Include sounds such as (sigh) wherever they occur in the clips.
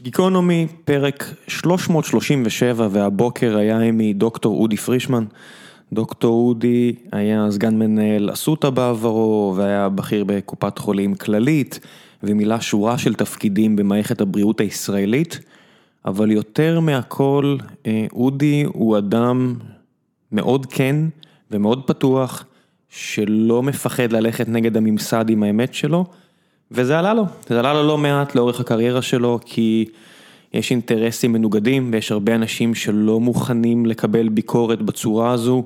גיקונומי, פרק 337, והבוקר היה עימי דוקטור אודי פרישמן. דוקטור אודי היה סגן מנהל אסותא בעברו, והיה בכיר בקופת חולים כללית, ומילא שורה של תפקידים במערכת הבריאות הישראלית, אבל יותר מהכל, אה, אודי הוא אדם מאוד כן ומאוד פתוח, שלא מפחד ללכת נגד הממסד עם האמת שלו. וזה עלה לו, זה עלה לו לא מעט לאורך הקריירה שלו, כי יש אינטרסים מנוגדים ויש הרבה אנשים שלא מוכנים לקבל ביקורת בצורה הזו,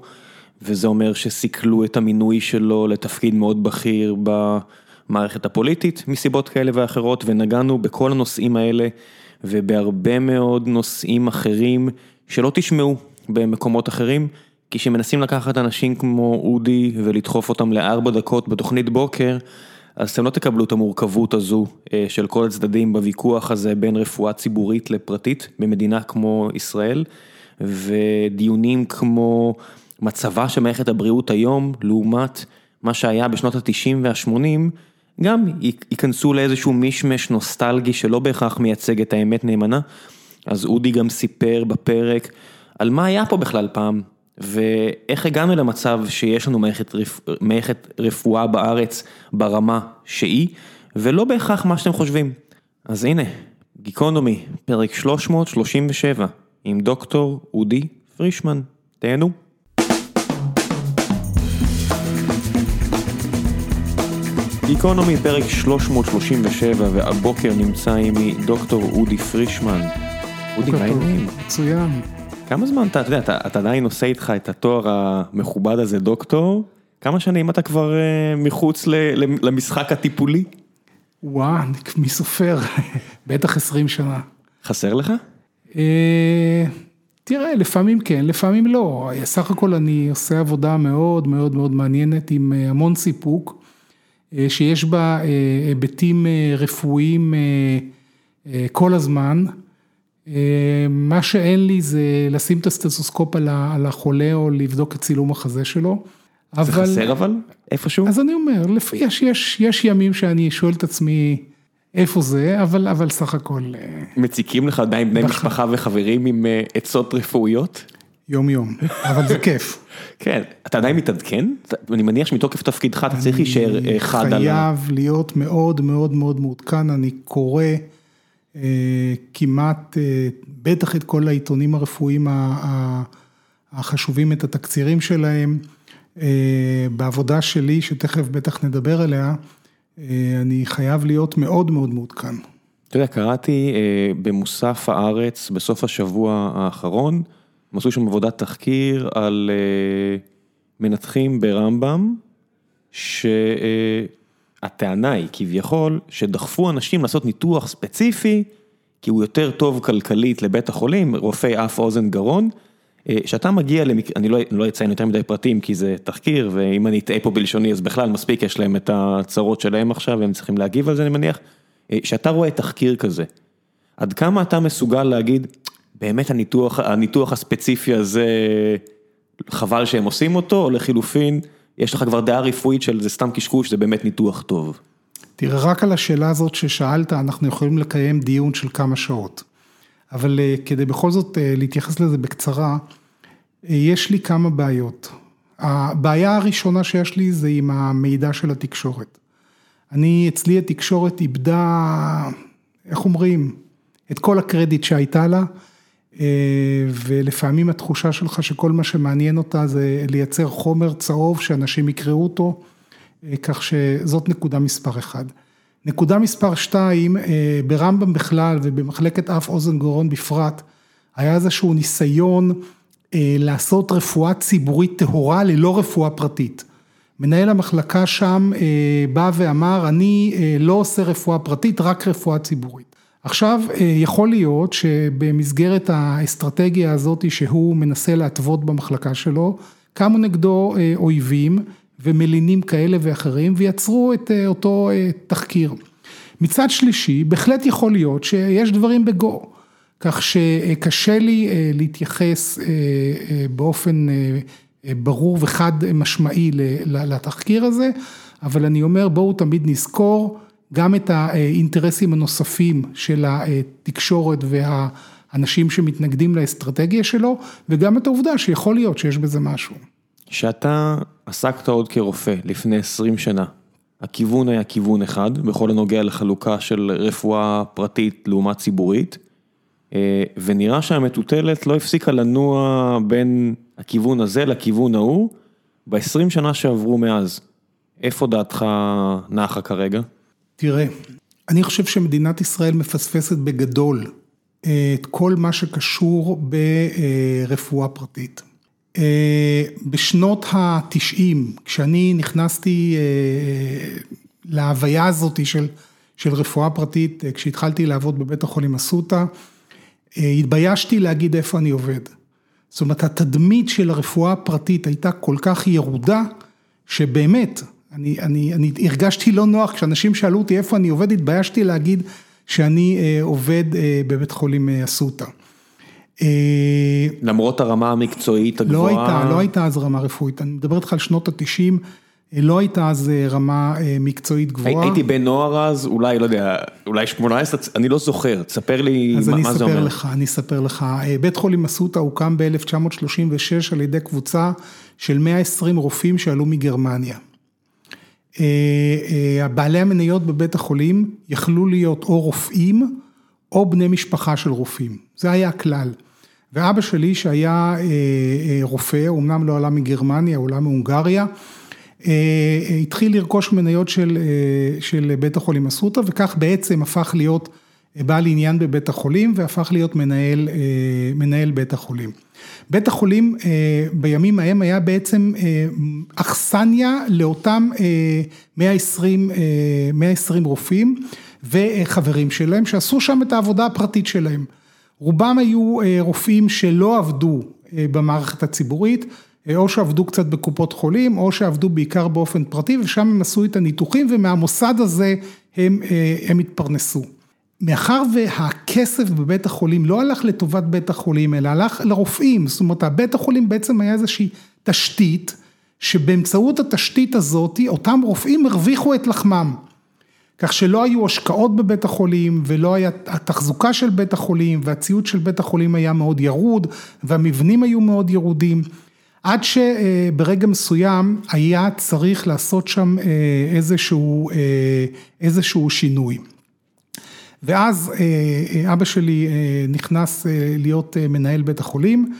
וזה אומר שסיכלו את המינוי שלו לתפקיד מאוד בכיר במערכת הפוליטית, מסיבות כאלה ואחרות, ונגענו בכל הנושאים האלה ובהרבה מאוד נושאים אחרים שלא תשמעו במקומות אחרים. כי כשמנסים לקחת אנשים כמו אודי ולדחוף אותם לארבע דקות בתוכנית בוקר, אז אתם לא תקבלו את המורכבות הזו אה, של כל הצדדים בוויכוח הזה בין רפואה ציבורית לפרטית במדינה כמו ישראל, ודיונים כמו מצבה של מערכת הבריאות היום, לעומת מה שהיה בשנות ה-90 וה-80, גם ייכנסו לאיזשהו מישמש נוסטלגי שלא בהכרח מייצג את האמת נאמנה. אז אודי גם סיפר בפרק על מה היה פה בכלל פעם, ואיך הגענו למצב שיש לנו מערכת, רפ... מערכת רפואה בארץ ברמה שהיא, ולא בהכרח מה שאתם חושבים. אז הנה, גיקונומי, פרק 337, עם דוקטור אודי פרישמן. תהנו. גיקונומי, פרק 337, והבוקר נמצא עימי דוקטור אודי פרישמן. אודי, מה העניינים? מצוין. כמה זמן אתה, אתה יודע, אתה, אתה עדיין עושה איתך את התואר המכובד הזה דוקטור, כמה שנים אתה כבר uh, מחוץ ל, למשחק הטיפולי? וואו, מי סופר? (laughs) בטח 20 שנה. חסר לך? Uh, תראה, לפעמים כן, לפעמים לא. סך הכל אני עושה עבודה מאוד מאוד מאוד מעניינת עם uh, המון סיפוק, שיש בה היבטים רפואיים כל הזמן. מה שאין לי זה לשים את הסטטוסקופ על החולה או לבדוק את צילום החזה שלו. זה אבל, חסר אבל? איפשהו? אז אני אומר, יש, יש, יש ימים שאני שואל את עצמי איפה זה, אבל, אבל סך הכל... אה, מציקים לך עדיין בני משפחה וחברים עם אה, עצות רפואיות? יום יום, אבל זה כיף. (laughs) כן, אתה עדיין מתעדכן? אני מניח שמתוקף תפקידך אתה צריך להישאר אה, חד על... אני חייב להיות מאוד מאוד מאוד מעודכן, אני קורא. אה, כמעט, אה, בטח את כל העיתונים הרפואיים החשובים, את התקצירים שלהם. אה, בעבודה שלי, שתכף בטח נדבר עליה, אני חייב להיות מאוד מאוד מעודכן. אתה יודע, קראתי במוסף הארץ בסוף השבוע האחרון, הם עשו שם עבודת תחקיר על מנתחים ברמב"ם, ש... הטענה היא כביכול שדחפו אנשים לעשות ניתוח ספציפי, כי הוא יותר טוב כלכלית לבית החולים, רופא אף אוזן גרון, אה, שאתה מגיע, למק... אני לא, לא אציין יותר מדי פרטים כי זה תחקיר, ואם אני אטעה פה בלשוני אז בכלל מספיק יש להם את הצרות שלהם עכשיו והם צריכים להגיב על זה אני מניח, אה, שאתה רואה תחקיר כזה, עד כמה אתה מסוגל להגיד, באמת הניתוח, הניתוח הספציפי הזה, חבל שהם עושים אותו, או לחילופין, יש לך כבר דעה רפואית של זה סתם קשקוש, זה באמת ניתוח טוב. תראה, רק על השאלה הזאת ששאלת, אנחנו יכולים לקיים דיון של כמה שעות. אבל אה, כדי בכל זאת אה, להתייחס לזה בקצרה, אה, יש לי כמה בעיות. הבעיה הראשונה שיש לי זה עם המידע של התקשורת. אני, אצלי התקשורת איבדה, איך אומרים, את כל הקרדיט שהייתה לה. אה, ולפעמים התחושה שלך שכל מה שמעניין אותה זה לייצר חומר צהוב שאנשים יקראו אותו, אה, כך שזאת נקודה מספר אחד. נקודה מספר שתיים, אה, ברמב"ם בכלל ובמחלקת אף אוזן גרון בפרט, היה איזשהו ניסיון לעשות רפואה ציבורית טהורה ללא רפואה פרטית. מנהל המחלקה שם בא ואמר, אני לא עושה רפואה פרטית, רק רפואה ציבורית. עכשיו, אה, יכול להיות שבמסגרת האסטרטגיה הזאת שהוא מנסה להתוות במחלקה שלו, קמו נגדו אה, אויבים ומלינים כאלה ואחרים ויצרו את אה, אותו תחקיר. מצד שלישי, בהחלט יכול להיות שיש דברים בגו, כך שקשה לי להתייחס באופן ברור וחד משמעי לתחקיר הזה, אבל אני אומר בואו תמיד נזכור גם את האינטרסים הנוספים של התקשורת והאנשים שמתנגדים לאסטרטגיה שלו, וגם את העובדה שיכול להיות שיש בזה משהו. כשאתה עסקת עוד כרופא לפני 20 שנה, הכיוון היה כיוון אחד, בכל הנוגע לחלוקה של רפואה פרטית לעומת ציבורית, אה, ונראה שהמטוטלת לא הפסיקה לנוע בין הכיוון הזה לכיוון ההוא, ב-20 שנה שעברו מאז, איפה דעתך נחה כרגע? תראה, אני חושב שמדינת ישראל מפספסת בגדול אה, את כל מה שקשור ברפואה פרטית. אה, בשנות התשעים, כשאני נכנסתי להוויה הזאת של, של רפואה פרטית, כשהתחלתי לעבוד בבית החולים אסותא, התביישתי להגיד איפה אני עובד. זאת אומרת, התדמית של הרפואה הפרטית הייתה כל כך ירודה, שבאמת, אני, אני, אני הרגשתי לא נוח, כשאנשים שאלו אותי איפה אני עובד, התביישתי להגיד שאני אה, עובד אה, בבית חולים אה, אסותא. אה, למרות הרמה המקצועית הגבוהה? לא הייתה, לא הייתה אז רמה רפואית, אני מדבר איתך על שנות התשעים. לא הייתה אז אה, רמה אה, מקצועית גבוהה. הייתי בן נוער אז, אולי, לא יודע, אולי 18, אני לא זוכר, תספר לי מה זה אומר. אז אני אספר לך, אני אספר לך. אה, בית חולים אסותא הוקם ב-1936 על ידי קבוצה של 120 רופאים שעלו מגרמניה. בעלי המניות בבית החולים יכלו להיות או רופאים או בני משפחה של רופאים, זה היה הכלל. ואבא שלי שהיה רופא, אמנם לא עלה מגרמניה, עלה מהונגריה, אה, התחיל לרכוש מניות של אה, של בית החולים אסותא וכך בעצם הפך להיות בעל עניין בבית החולים והפך להיות מנהל אה, מנהל בית החולים. בית החולים בימים ההם היה בעצם אכסניה לאותם 120 120 רופאים וחברים שלהם שעשו שם את העבודה הפרטית שלהם. רובם היו רופאים שלא עבדו במערכת הציבורית, או שעבדו קצת בקופות חולים, או שעבדו בעיקר באופן פרטי, ושם הם עשו את הניתוחים, ומהמוסד הזה הם, אה, הם התפרנסו. מאחר והכסף בבית החולים לא הלך לטובת בית החולים, אלא הלך לרופאים, זאת אומרת, הבית החולים בעצם היה איזושהי תשתית, שבאמצעות התשתית הזאת, אותם רופאים הרוויחו את לחמם. כך שלא היו השקעות בבית החולים ולא היה התחזוקה של בית החולים והציוד של בית החולים היה מאוד ירוד והמבנים היו מאוד ירודים. עד שברגע מסוים היה צריך לעשות שם אה, איזשהו, אה, איזשהו שינוי. ואז אה, אבא שלי נכנס להיות מנהל בית החולים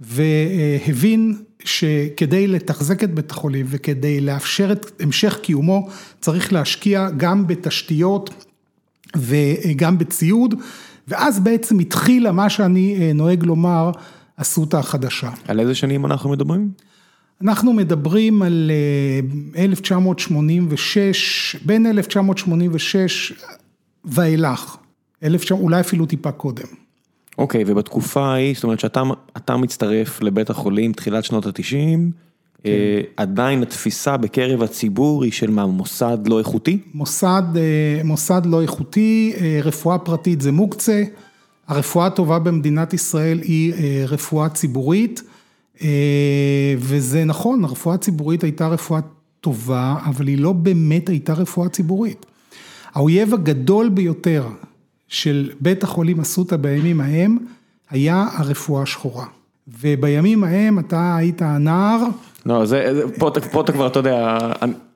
והבין שכדי לתחזק את בית החולים וכדי לאפשר את המשך קיומו צריך להשקיע גם בתשתיות וגם בציוד ואז בעצם התחילה מה שאני נוהג לומר אסותא החדשה. על איזה שנים אנחנו מדברים? אנחנו מדברים על 1986, אה, בין 1986 ואילך, אולי אפילו טיפה קודם. אוקיי, ובתקופה ההיא, זאת אומרת שאתה מצטרף לבית החולים תחילת שנות התשעים, כן. אה, עדיין התפיסה בקרב הציבור היא של מה, מוסד לא איכותי? מוסד, אה, מוסד לא איכותי, רפואה פרטית זה מוקצה. הרפואה הטובה במדינת ישראל היא אה, רפואה ציבורית, אה, וזה נכון, הרפואה הציבורית הייתה רפואה טובה, אבל היא לא באמת הייתה רפואה ציבורית. האויב הגדול ביותר של בית החולים אסותא בימים ההם, היה הרפואה השחורה. ובימים ההם אתה היית הנער. לא, זה, פה, פה אתה כבר, אתה יודע,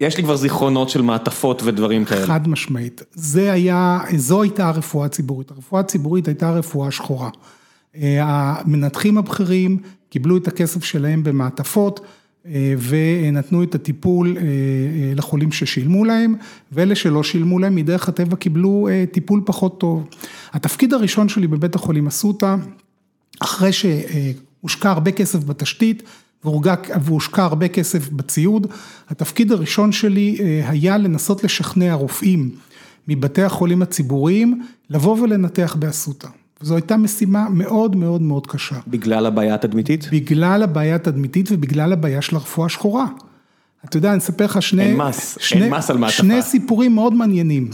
יש לי כבר זיכרונות של מעטפות ודברים כאלה. חד משמעית. זה היה, זו הייתה הרפואה הציבורית. הרפואה הציבורית הייתה רפואה שחורה. אה, המנתחים הבכירים קיבלו את הכסף שלהם במעטפות ונתנו את הטיפול אה, לחולים ששילמו להם, ואלה שלא שילמו להם מדרך הטבע קיבלו טיפול פחות טוב. התפקיד הראשון שלי בבית החולים אסותא, אחרי שהושקע הרבה כסף בתשתית, והושקע הרבה כסף בציוד. התפקיד הראשון שלי אה, היה לנסות לשכנע רופאים מבתי החולים הציבוריים לבוא ולנתח באסותא. זו הייתה משימה מאוד מאוד מאוד קשה. בגלל הבעיה התדמיתית? בגלל הבעיה התדמיתית ובגלל הבעיה של הרפואה השחורה. אתה יודע, אני אספר לך שני... אין מס, שני, אין מס על מעטפה. שני סיפורים מאוד מעניינים.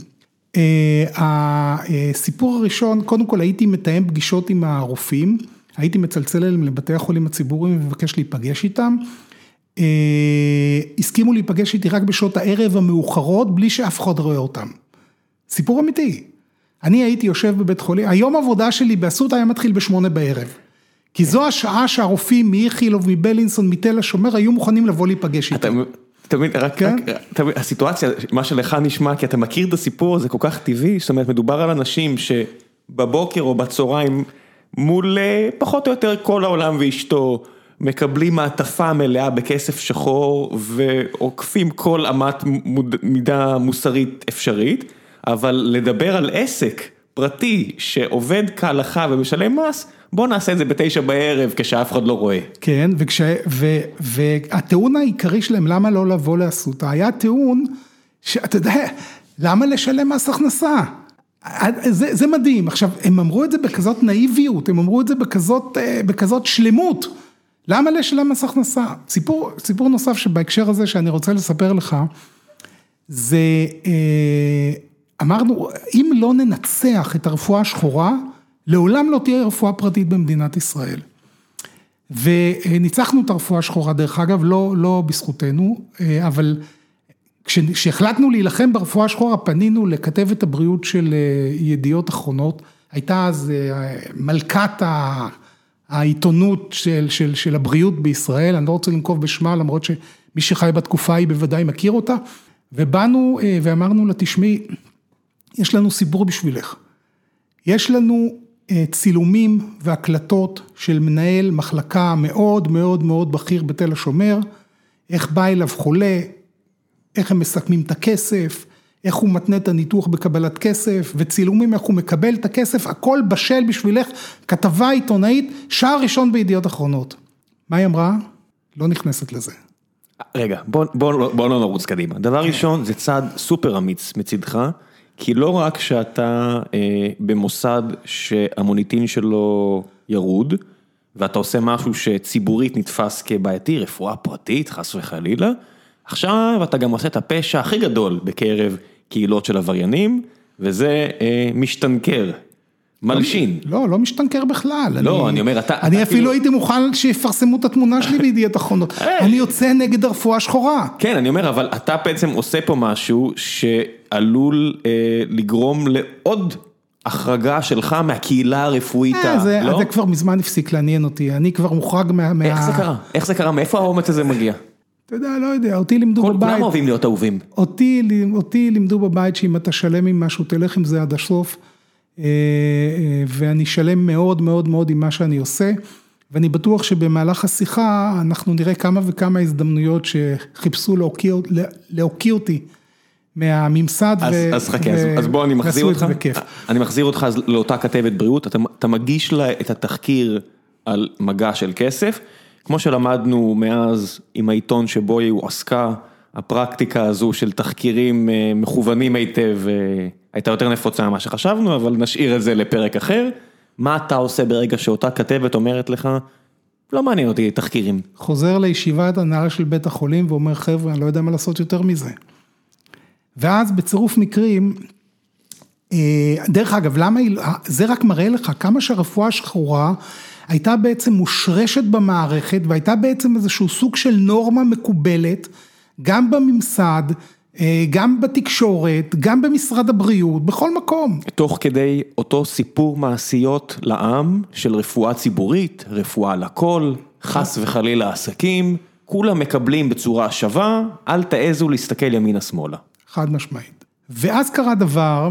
Uh, הסיפור הראשון, קודם כל הייתי מתאם פגישות עם הרופאים. הייתי מצלצל אליהם לבתי החולים הציבוריים ומבקש להיפגש איתם. אה, הסכימו להיפגש איתי רק בשעות הערב המאוחרות, בלי שאף אחד רואה אותם. סיפור אמיתי. אני הייתי יושב בבית חולים, היום עבודה שלי באסותא היה מתחיל בשמונה בערב. כי זו השעה שהרופאים מאיכילוב, מבלינסון, מתל השומר, היו מוכנים לבוא להיפגש איתי. אתה מבין, רק, כן. רק, הסיטואציה, מה שלך נשמע, כי אתה מכיר את הסיפור הזה כל כך טבעי, זאת אומרת, מדובר על אנשים שבבוקר או בצהריים, מול אה, פחות או יותר כל העולם ואשתו, מקבלים מעטפה מלאה בכסף שחור ועוקפים כל אמת מידה מוסרית אפשרית, אבל לדבר על עסק פרטי שעובד כהלכה ומשלם מס, בוא נעשה את זה בתשע בערב כשאף אחד לא רואה. כן, וכש, ו, והטיעון העיקרי שלהם, למה לא לבוא לאסותא, היה טיעון שאתה יודע, למה לשלם מס הכנסה? זה, זה מדהים, עכשיו, הם אמרו את זה בכזאת נאיביות, הם אמרו את זה בכזאת, אה, בכזאת שלמות. למה לשלם מס הכנסה? סיפור, סיפור נוסף שבהקשר הזה שאני רוצה לספר לך, זה, אה, אמרנו, אם לא ננצח את הרפואה השחורה, לעולם לא תהיה רפואה פרטית במדינת ישראל. וניצחנו את הרפואה השחורה, דרך אגב, לא, לא בזכותנו, אה, אבל כשהחלטנו להילחם ברפואה השחורה, פנינו לכתבת הבריאות של אה, ידיעות אחרונות, הייתה אז מלכת ה... העיתונות של, של, של הבריאות בישראל, אני לא רוצה לנקוב בשמה, למרות שמי שחי בתקופה היא בוודאי מכיר אותה, ובאנו אה, ואמרנו לה, תשמעי, יש לנו סיפור בשבילך. יש לנו אה, צילומים והקלטות של מנהל מחלקה מאוד מאוד מאוד בכיר בתל השומר, איך בא אליו חולה, איך הם מסכמים את הכסף, איך הוא מתנה את הניתוח בקבלת כסף, וצילומים איך הוא מקבל את הכסף, הכל בשל בשבילך, כתבה עיתונאית, שער ראשון בידיעות אחרונות. מה היא אמרה? לא נכנסת לזה. רגע, בוא, בוא, בוא לא נרוץ קדימה. דבר ראשון, זה צעד סופר אמיץ מצידך, כי לא רק שאתה אה, במוסד שהמוניטין שלו ירוד, ואתה עושה משהו שציבורית נתפס כבעייתי, רפואה פרטית, חס וחלילה, עכשיו אתה גם עושה את הפשע הכי גדול בקרב קהילות של עבריינים, וזה אה, משתנקר, מלשין. לא, לא משתנקר בכלל. לא, אני אומר, אתה... אני אפילו הייתי מוכן שיפרסמו את התמונה שלי בידיעות אחרונות. (laughs) אני יוצא נגד הרפואה השחורה. כן, אני אומר, אבל אתה בעצם עושה פה משהו שעלול אה, לגרום לעוד... החרגה שלך מהקהילה הרפואית, לא? זה כבר מזמן הפסיק לעניין אותי, אני כבר מוחרג מה... איך זה קרה? איך זה קרה? מאיפה האומץ הזה מגיע? אתה יודע, לא יודע, אותי לימדו בבית. כולם אוהבים להיות אהובים. אותי, אותי לימדו בבית שאם אתה שלם עם משהו, תלך עם זה עד הסוף. אה, אה, ואני שלם מאוד מאוד מאוד עם מה שאני עושה. ואני בטוח שבמהלך השיחה אנחנו נראה כמה וכמה הזדמנויות שחיפשו להוקיע אותי מהממסד. אז, ו... אז חכה, ו... אז בוא אני מחזיר אותך, אני מחזיר אותך לאותה כתבת בריאות, אתה, אתה מגיש לה את התחקיר על מגע של כסף. כמו שלמדנו מאז עם העיתון שבו היא עסקה, הפרקטיקה הזו של תחקירים אה, מכוונים היטב הייתה יותר נפוצה ממה שחשבנו, אבל נשאיר את זה לפרק אחר. מה אתה עושה ברגע שאותה כתבת אומרת לך, לא מעניין אותי תחקירים. חוזר לישיבת הנהלה של בית החולים ואומר, חבר'ה, אני לא יודע מה לעשות יותר מזה. ואז בצירוף מקרים, אה, דרך אגב, למה, זה רק מראה לך כמה שהרפואה השחורה הייתה בעצם מושרשת במערכת והייתה בעצם איזשהו סוג של נורמה מקובלת, גם בממסד, גם בתקשורת, גם במשרד הבריאות, בכל מקום. תוך כדי אותו סיפור מעשיות לעם של רפואה ציבורית, רפואה לכל, חס וחלילה עסקים, כולם מקבלים בצורה שווה, אל תעזו להסתכל ימינה-שמאלה. חד משמעית. ואז קרה דבר,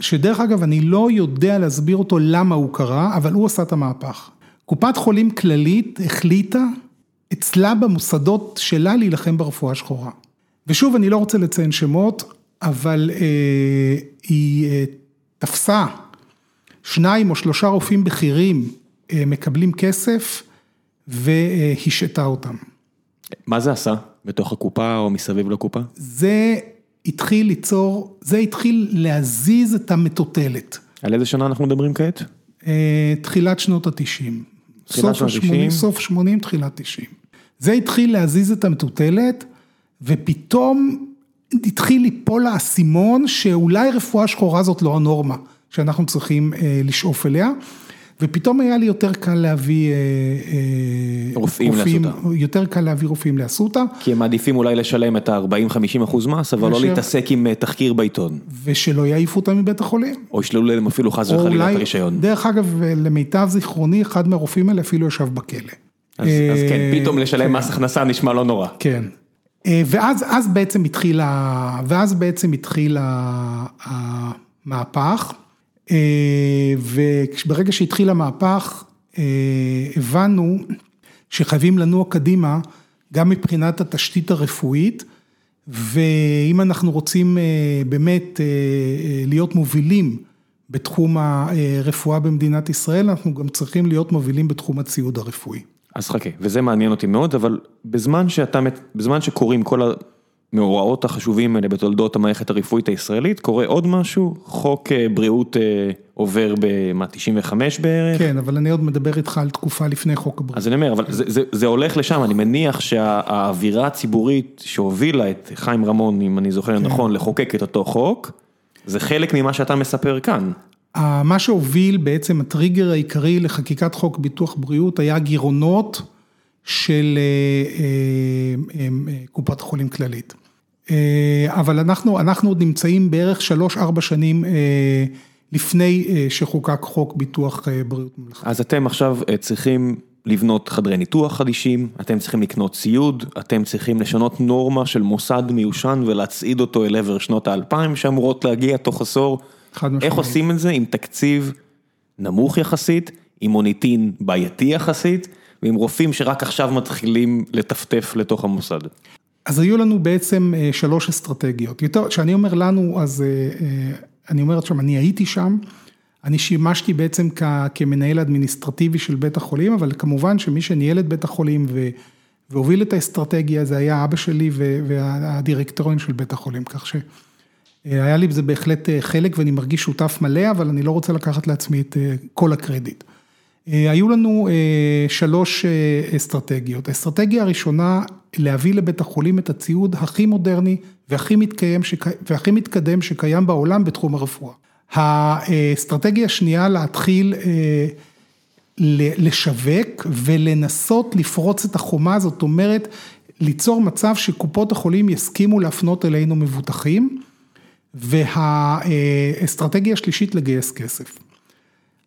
שדרך אגב אני לא יודע להסביר אותו למה הוא קרה, אבל הוא עשה את המהפך. קופת חולים כללית החליטה אצלה במוסדות שלה להילחם ברפואה השחורה. ושוב, אני לא רוצה לציין שמות, אבל אה, היא אה, תפסה שניים או שלושה רופאים בכירים אה, מקבלים כסף והשעתה אותם. מה זה עשה? בתוך הקופה או מסביב לקופה? זה התחיל ליצור, זה התחיל להזיז את המטוטלת. על איזה שנה אנחנו מדברים כעת? אה, תחילת שנות התשעים. סוף ה-80, סוף 80, תחילת 90. זה התחיל להזיז את המטוטלת, ופתאום התחיל ליפול האסימון שאולי רפואה שחורה זאת לא הנורמה שאנחנו צריכים אה, לשאוף אליה. ופתאום היה לי יותר קל להביא רופאים לאסותא. יותר קל להביא רופאים לאסותא. כי הם מעדיפים אולי לשלם את ה-40-50 אחוז מס, אבל לא להתעסק עם תחקיר בעיתון. ושלא יעיפו אותם מבית החולים. או ישללו להם אפילו חס וחלילה את הרישיון. דרך אגב, למיטב זיכרוני, אחד מהרופאים האלה אפילו ישב בכלא. אז כן, פתאום לשלם מס הכנסה נשמע לא נורא. כן. ואז בעצם התחיל, ואז בעצם התחיל המהפך, וברגע שהתחיל המהפך, הבנו שחייבים לנוע קדימה, גם מבחינת התשתית הרפואית, ואם אנחנו רוצים באמת להיות מובילים בתחום הרפואה במדינת ישראל, אנחנו גם צריכים להיות מובילים בתחום הציוד הרפואי. אז חכה, וזה מעניין אותי מאוד, אבל בזמן שאתה, בזמן שקורים כל המאורעות החשובים האלה בתולדות המערכת הרפואית הישראלית, קורה עוד משהו, חוק בריאות עובר במה, 95 בערך? כן, אבל אני עוד מדבר איתך על תקופה לפני חוק הבריאות. אז אני אומר, אבל זה, זה, זה הולך לשם, אני מניח שהאווירה הציבורית שהובילה את חיים רמון, אם אני זוכר נכון, לחוקק את אותו חוק, זה חלק ממה שאתה מספר כאן. מה שהוביל בעצם הטריגר העיקרי לחקיקת חוק ביטוח בריאות היה גירעונות של קופת חולים כללית. אבל אנחנו, אנחנו עוד נמצאים בערך 3-4 שנים לפני שחוקק חוק ביטוח בריאות. אז אתם עכשיו צריכים לבנות חדרי ניתוח חדישים, אתם צריכים לקנות ציוד, אתם צריכים לשנות נורמה של מוסד מיושן ולהצעיד אותו אל עבר שנות האלפיים שאמורות להגיע תוך עשור. איך עושים את זה עם תקציב נמוך יחסית, עם מוניטין בעייתי יחסית, ועם רופאים שרק עכשיו מתחילים לטפטף לתוך המוסד? אז היו לנו בעצם שלוש אסטרטגיות. כשאני אומר לנו, אז אני אומר עכשיו, אני הייתי שם, אני שימשתי בעצם כמנהל אדמיניסטרטיבי של בית החולים, אבל כמובן שמי שניהל את בית החולים והוביל את האסטרטגיה, זה היה אבא שלי והדירקטוריון של בית החולים, כך ש... היה לי בזה בהחלט חלק ואני מרגיש שותף מלא, אבל אני לא רוצה לקחת לעצמי את כל הקרדיט. היו לנו שלוש אסטרטגיות. האסטרטגיה הראשונה, להביא לבית החולים את הציוד הכי מודרני והכי מתקיים, והכי מתקדם שקיים בעולם בתחום הרפואה. האסטרטגיה השנייה, להתחיל לשווק ולנסות לפרוץ את החומה, זאת אומרת, ליצור מצב שקופות החולים יסכימו להפנות אלינו מבוטחים. והאסטרטגיה השלישית לגייס כסף.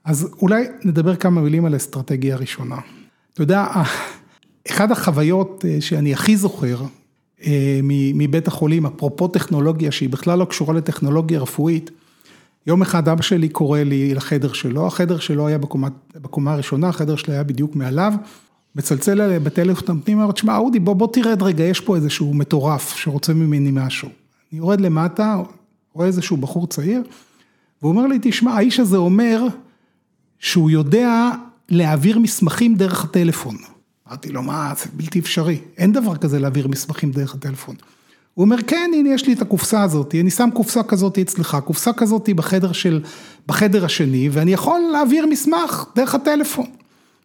אז אולי נדבר כמה מילים על האסטרטגיה הראשונה. אתה יודע, אחת החוויות שאני הכי זוכר מבית החולים, אפרופו טכנולוגיה שהיא בכלל לא קשורה לטכנולוגיה רפואית, יום אחד אבא שלי קורא לי לחדר שלו, החדר שלו היה בקומה, בקומה הראשונה, החדר שלי היה בדיוק מעליו, מצלצל אליי בטלפון פנימה, אומר, תשמע אודי בוא בוא תרד רגע, יש פה איזשהו מטורף שרוצה ממני משהו. אני יורד למטה, רואה איזשהו בחור צעיר, והוא אומר לי, תשמע, האיש הזה אומר שהוא יודע להעביר מסמכים דרך הטלפון. אמרתי לו, מה, זה בלתי אפשרי, אין דבר כזה להעביר מסמכים דרך הטלפון. הוא אומר, כן, הנה יש לי את הקופסה הזאת, אני שם קופסה כזאת אצלך, קופסה כזאת בחדר של, בחדר השני, ואני יכול להעביר מסמך דרך הטלפון.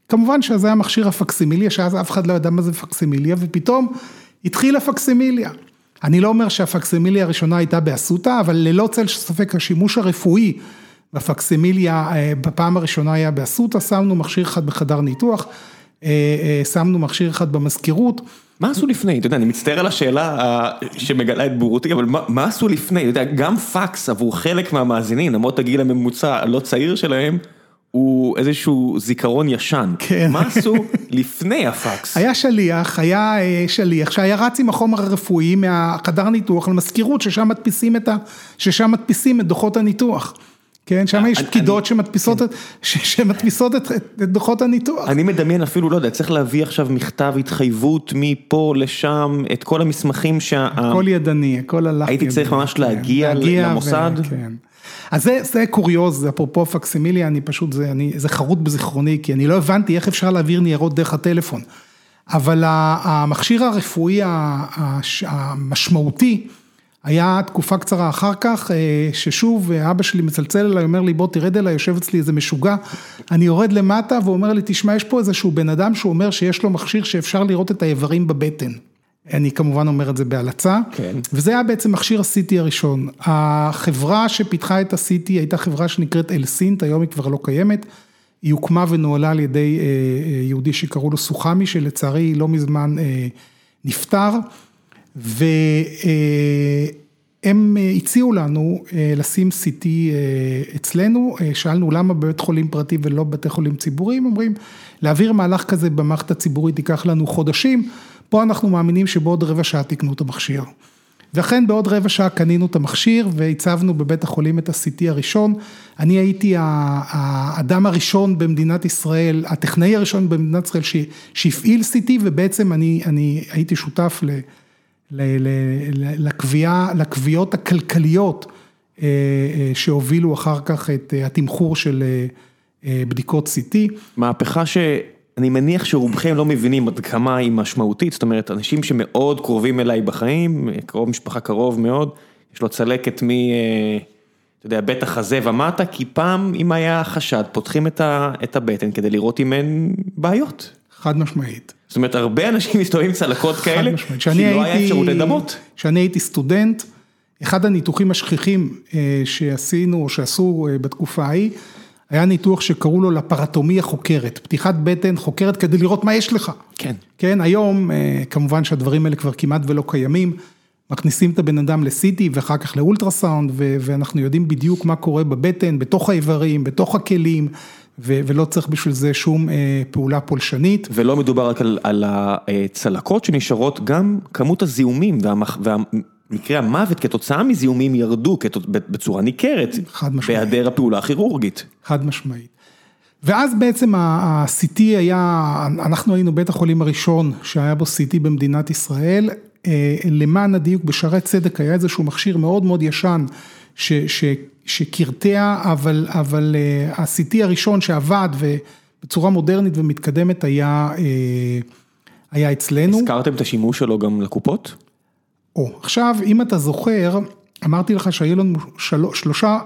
כמובן שזה היה מכשיר הפקסימיליה, שאז אף אחד לא ידע מה זה פקסימיליה, ופתאום התחילה פקסימיליה. אני לא אומר שהפקסימיליה הראשונה הייתה באסותא, אבל ללא צל של ספק השימוש הרפואי בפקסימיליה בפעם הראשונה היה באסותא, שמנו מכשיר אחד בחדר ניתוח, שמנו מכשיר אחד במזכירות. מה עשו לפני? אתה יודע, אני מצטער על השאלה שמגלה את בורותי, אבל מה עשו לפני? אתה יודע, גם פקס עבור חלק מהמאזינים, למרות הגיל הממוצע הלא צעיר שלהם, הוא איזשהו זיכרון ישן. כן. מה עשו לפני הפקס? (laughs) היה שליח, היה שליח שהיה רץ עם החומר הרפואי מהחדר ניתוח למזכירות, ששם מדפיסים את ה... ששם מדפיסים את דוחות הניתוח. כן, שם יש פקידות שמדפיסות את דוחות הניתוח. אני מדמיין אפילו, לא יודע, צריך להביא עכשיו מכתב התחייבות מפה לשם, את כל המסמכים שה... הכל ידני, הכל ידני. הייתי צריך ממש להגיע למוסד? כן. אז זה קוריוז, זה אפרופו פקסימיליה, אני פשוט, זה חרוט בזיכרוני, כי אני לא הבנתי איך אפשר להעביר ניירות דרך הטלפון. אבל המכשיר הרפואי המשמעותי, היה תקופה קצרה אחר כך, ששוב אבא שלי מצלצל אליי, אומר לי בוא תרד אליי, יושב אצלי איזה משוגע, אני יורד למטה והוא אומר לי תשמע יש פה איזשהו בן אדם שהוא אומר שיש לו מכשיר שאפשר לראות את האיברים בבטן. אני כמובן אומר את זה בהלצה, כן. וזה היה בעצם מכשיר ה-CT הראשון. החברה שפיתחה את ה-CT הייתה חברה שנקראת אלסינט, היום היא כבר לא קיימת, היא הוקמה ונוהלה על ידי יהודי שקראו לו סוחמי, שלצערי לא מזמן נפטר, והם הציעו לנו לשים CT אצלנו, שאלנו למה בבית חולים פרטי ולא בבתי חולים ציבוריים, אומרים להעביר מהלך כזה במערכת הציבורית ייקח לנו חודשים, פה אנחנו מאמינים שבעוד רבע שעה תקנו את המכשיר. ואכן בעוד רבע שעה קנינו את המכשיר והצבנו בבית החולים את ה-CT הראשון, אני הייתי האדם הראשון במדינת ישראל, הטכנאי הראשון במדינת ישראל שהפעיל CT ובעצם אני אני הייתי שותף לקביעות הכלכליות שהובילו אחר כך את התמחור של בדיקות CT. מהפכה שאני מניח שרובכם לא מבינים עד כמה היא משמעותית, זאת אומרת אנשים שמאוד קרובים אליי בחיים, קרוב משפחה קרוב מאוד, יש לו צלקת מ... אתה יודע, בית החזה ומטה, כי פעם אם היה חשד פותחים את הבטן כדי לראות אם אין בעיות. חד משמעית. זאת אומרת הרבה אנשים מסתובבים עם צלקות כאלה, כי לא היה אפשרות לדמות. כשאני הייתי סטודנט, אחד הניתוחים השכיחים שעשינו או שעשו בתקופה ההיא, היה ניתוח שקראו לו לפרטומיה חוקרת, פתיחת בטן חוקרת כדי לראות מה יש לך. כן. כן, היום כמובן שהדברים האלה כבר כמעט ולא קיימים, מכניסים את הבן אדם ל-CT ואחר כך לאולטרסאונד, ואנחנו יודעים בדיוק מה קורה בבטן, בתוך האיברים, בתוך הכלים. ולא צריך בשביל זה שום פעולה פולשנית. ולא מדובר רק על הצלקות שנשארות, גם כמות הזיהומים ומקרי המוות כתוצאה מזיהומים ירדו בצורה ניכרת. חד משמעית. בהיעדר הפעולה הכירורגית. חד משמעית. ואז בעצם ה-CT היה, אנחנו היינו בית החולים הראשון שהיה בו CT במדינת ישראל, למען הדיוק בשערי צדק היה איזשהו מכשיר מאוד מאוד ישן, שקרטע, אבל ה-CT הראשון שעבד ובצורה מודרנית ומתקדמת היה אצלנו. הזכרתם את השימוש שלו גם לקופות? או, עכשיו אם אתה זוכר, אמרתי לך שהיו לנו שלושה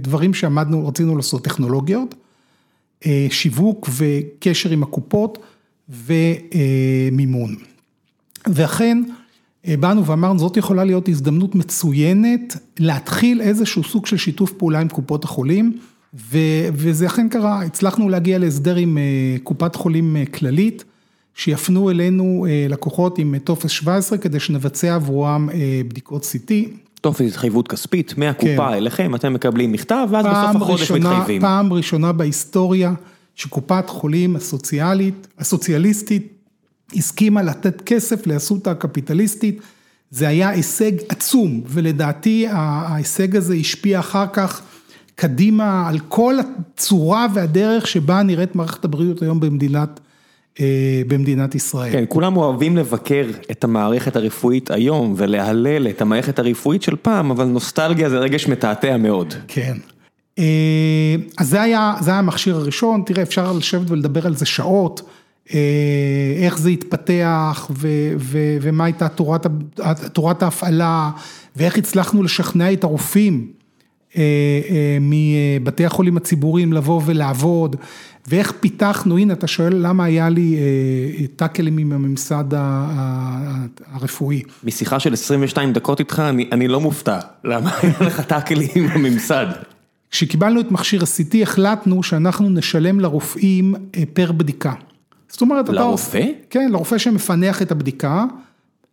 דברים שעמדנו, רצינו לעשות טכנולוגיות, שיווק וקשר עם הקופות ומימון. ואכן, באנו ואמרנו, זאת יכולה להיות הזדמנות מצוינת להתחיל איזשהו סוג של שיתוף פעולה עם קופות החולים, וזה אכן קרה, הצלחנו להגיע להסדר עם קופת חולים כללית, שיפנו אלינו לקוחות עם טופס 17 כדי שנבצע עבורם בדיקות CT. טופס התחייבות כספית, מהקופה אליכם, אתם מקבלים מכתב, ואז בסוף החודש מתחייבים. פעם ראשונה בהיסטוריה שקופת חולים הסוציאליסטית, הסכימה לתת כסף לאסותא הקפיטליסטית, זה היה הישג עצום, ולדעתי ההישג הזה השפיע אחר כך קדימה על כל הצורה והדרך שבה נראית מערכת הבריאות היום במדינת ישראל. כן, כולם אוהבים לבקר את המערכת הרפואית היום ולהלל את המערכת הרפואית של פעם, אבל נוסטלגיה זה רגש מתעתע מאוד. כן. אז זה היה המכשיר הראשון, תראה אפשר לשבת ולדבר על זה שעות. איך זה התפתח ומה הייתה תורת ההפעלה ואיך הצלחנו לשכנע את הרופאים מבתי החולים הציבוריים לבוא ולעבוד ואיך פיתחנו, הנה אתה שואל למה היה לי טאקלים עם הממסד הרפואי. משיחה של 22 דקות איתך אני לא מופתע, למה היה לך טאקלים עם הממסד? כשקיבלנו את מכשיר ה-CT החלטנו שאנחנו נשלם לרופאים פר בדיקה. זאת אומרת, לרופא? כן, לרופא שמפענח את הבדיקה,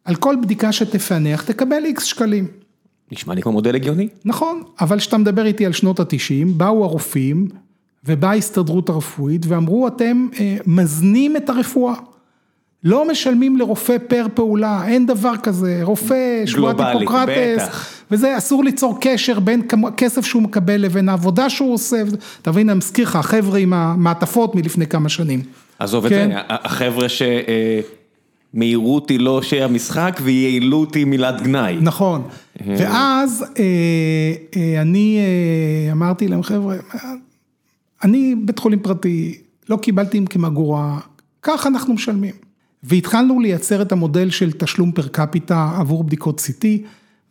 על כל בדיקה שתפענח תקבל איקס שקלים. נשמע לי כמו מודל הגיוני. נכון, אבל כשאתה מדבר איתי על שנות ה-90, באו הרופאים ובאה ההסתדרות הרפואית ואמרו אתם מזנים את הרפואה. לא משלמים לרופא פר פעולה, אין דבר כזה, רופא, שבועת היפוקרטס, וזה אסור ליצור קשר בין כסף שהוא מקבל לבין העבודה שהוא עושה, אתה מבין, אני מזכיר לך, החבר'ה עם המעטפות מלפני כמה שנים. עזוב את זה, החבר'ה שמהירות היא לא שהמשחק ויעילות היא מילת גנאי. נכון, ואז אני אמרתי להם חבר'ה, אני בית חולים פרטי, לא קיבלתי מכם אגורה, כך אנחנו משלמים. והתחלנו לייצר את המודל של תשלום פר קפיטה עבור בדיקות CT,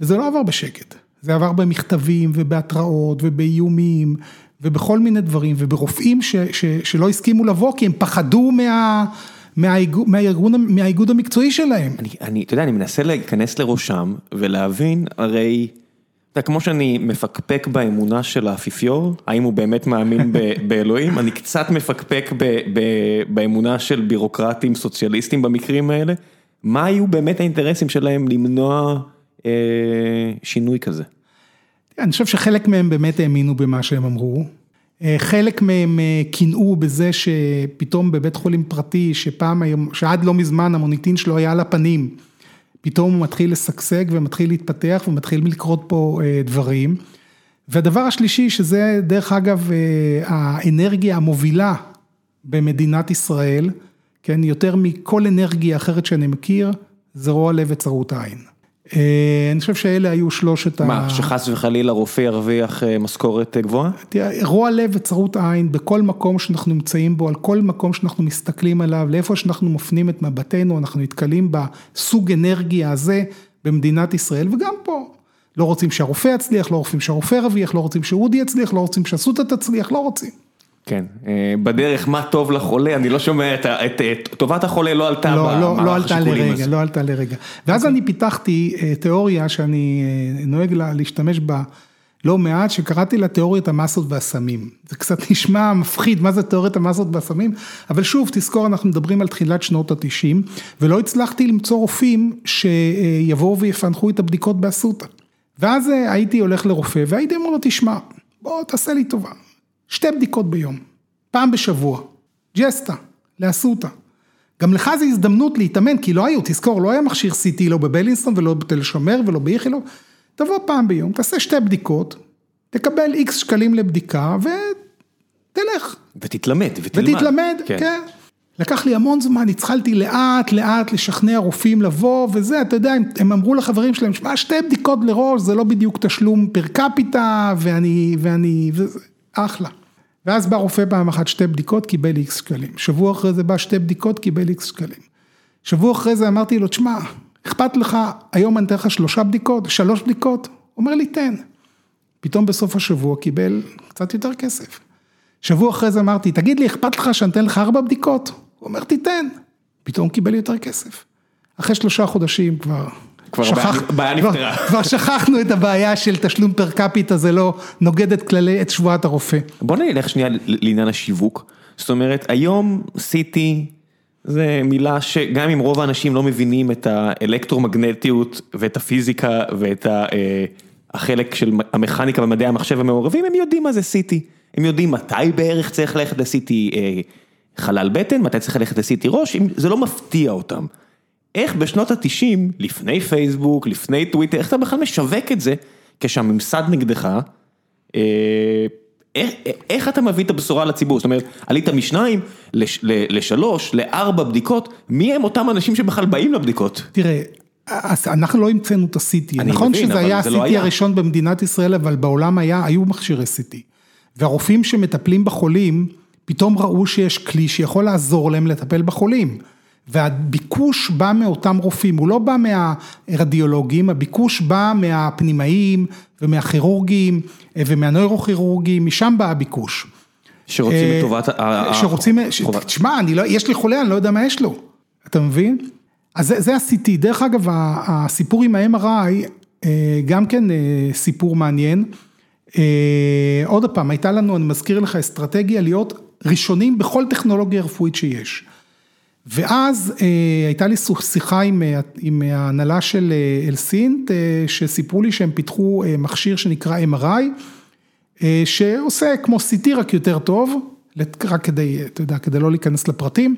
וזה לא עבר בשקט, זה עבר במכתבים ובהתראות ובאיומים ובכל מיני דברים, וברופאים ש, ש, שלא הסכימו לבוא כי הם פחדו מה, מהאיגוד, מהאיגוד המקצועי שלהם. אני, אתה יודע, אני מנסה להיכנס לראשם ולהבין, הרי אתה יודע, כמו שאני מפקפק באמונה של האפיפיור, האם הוא באמת מאמין (laughs) באלוהים, אני קצת מפקפק באמונה של בירוקרטים סוציאליסטים במקרים האלה. מה היו באמת האינטרסים שלהם למנוע שינוי כזה? אני חושב שחלק מהם באמת האמינו במה שהם אמרו. חלק מהם קינאו בזה שפתאום בבית חולים פרטי, שפעם, שעד לא מזמן המוניטין שלו היה על הפנים, פתאום הוא מתחיל לשגשג ומתחיל להתפתח ומתחיל לקרות פה דברים. והדבר השלישי, שזה דרך אגב האנרגיה המובילה במדינת ישראל, כן, יותר מכל אנרגיה אחרת שאני מכיר, זה רוע לב וצרות העין. אני חושב שאלה היו שלושת ה... מה, שחס וחלילה רופא ירוויח משכורת גבוהה? תראה, רוע לב וצרות עין בכל מקום שאנחנו נמצאים בו, על כל מקום שאנחנו מסתכלים עליו, לאיפה שאנחנו מפנים את מבטנו, אנחנו נתקלים בסוג אנרגיה הזה במדינת ישראל, וגם פה. לא רוצים שהרופא יצליח, לא רוצים שהרופא ירוויח, לא רוצים שאודי יצליח, לא רוצים שאסותא תצליח, לא רוצים. כן, בדרך מה טוב לחולה, אני לא שומע את טובת החולה לא עלתה במערך השיקולים הזה. לא עלתה לרגע. ואז אני פיתחתי תיאוריה שאני נוהג להשתמש בה לא מעט, שקראתי לה תיאוריית המסות והסמים. זה קצת (laughs) נשמע מפחיד, מה זה תיאוריית המסות והסמים? אבל שוב, תזכור, אנחנו מדברים על תחילת שנות התשעים, ולא הצלחתי למצוא רופאים שיבואו ויפענחו את הבדיקות באסותא. ואז הייתי הולך לרופא, והייתי אומר לו, תשמע, בוא תעשה לי טובה. שתי בדיקות ביום, פעם בשבוע, ג'סטה, לאסותא. גם לך זו הזדמנות להתאמן, כי לא היו, תזכור, לא היה מכשיר CT לא בבלינסון ולא בתל שומר ולא באיכילוב, תבוא פעם ביום, תעשה שתי בדיקות, תקבל איקס שקלים לבדיקה ותלך. ותתלמד, ותלמד. ותתלמד, כן. כן. לקח לי המון זמן, התחלתי לאט לאט לשכנע רופאים לבוא וזה, אתה יודע, הם אמרו לחברים שלהם, שמע, שתי בדיקות לראש, זה לא בדיוק תשלום פר קפיטה, ואני, ואני, וזה, אחלה. ואז בא רופא פעם אחת שתי בדיקות, קיבל איקס שקלים. שבוע אחרי זה בא שתי בדיקות, קיבל איקס שקלים. שבוע אחרי זה אמרתי לו, תשמע, אכפת לך, היום אני אתן לך שלושה בדיקות, שלוש בדיקות? הוא אומר לי, תן. פתאום בסוף השבוע קיבל קצת יותר כסף. שבוע אחרי זה אמרתי, תגיד לי, אכפת לך שאני אתן לך ארבע בדיקות? הוא אומר, תיתן. פתאום קיבל יותר כסף. אחרי שלושה חודשים כבר... כבר בעיה נפתרה. (laughs) כבר שכחנו את הבעיה של תשלום פר קפיטה, זה לא נוגד את כללי, את שבועת הרופא. בוא נלך שנייה לעניין השיווק. זאת אומרת, היום סיטי זה מילה שגם אם רוב האנשים לא מבינים את האלקטרומגנטיות ואת הפיזיקה ואת החלק של המכניקה ומדעי המחשב המעורבים, הם יודעים מה זה סיטי. הם יודעים מתי בערך צריך ללכת לסיטי חלל בטן, מתי צריך ללכת לסיטי ראש, זה לא מפתיע אותם. איך בשנות התשעים, לפני פייסבוק, לפני טוויטר, איך אתה בכלל משווק את זה, כשהממסד נגדך, איך אתה מביא את הבשורה לציבור? זאת אומרת, עלית משניים לשלוש, לארבע בדיקות, מי הם אותם אנשים שבכלל באים לבדיקות? תראה, אנחנו לא המצאנו את ה-CT, נכון שזה היה ה-CT הראשון במדינת ישראל, אבל בעולם היו מכשירי CT. והרופאים שמטפלים בחולים, פתאום ראו שיש כלי שיכול לעזור להם לטפל בחולים. והביקוש בא מאותם רופאים, הוא לא בא מהרדיולוגים, הביקוש בא מהפנימאים ומהכירורגים ומהנוירוכירורגים, משם בא הביקוש. שרוצים את טובת ה... שרוצים, תשמע, יש לי חולה, אני לא יודע מה יש לו, אתה מבין? אז זה ה-CT, דרך אגב, הסיפור עם ה-MRI, גם כן סיפור מעניין. עוד פעם, הייתה לנו, אני מזכיר לך, אסטרטגיה להיות ראשונים בכל טכנולוגיה רפואית שיש. ואז הייתה לי שיחה עם ההנהלה של אלסינט, שסיפרו לי שהם פיתחו מכשיר שנקרא MRI, שעושה כמו CT רק יותר טוב, רק כדי, אתה יודע, כדי לא להיכנס לפרטים,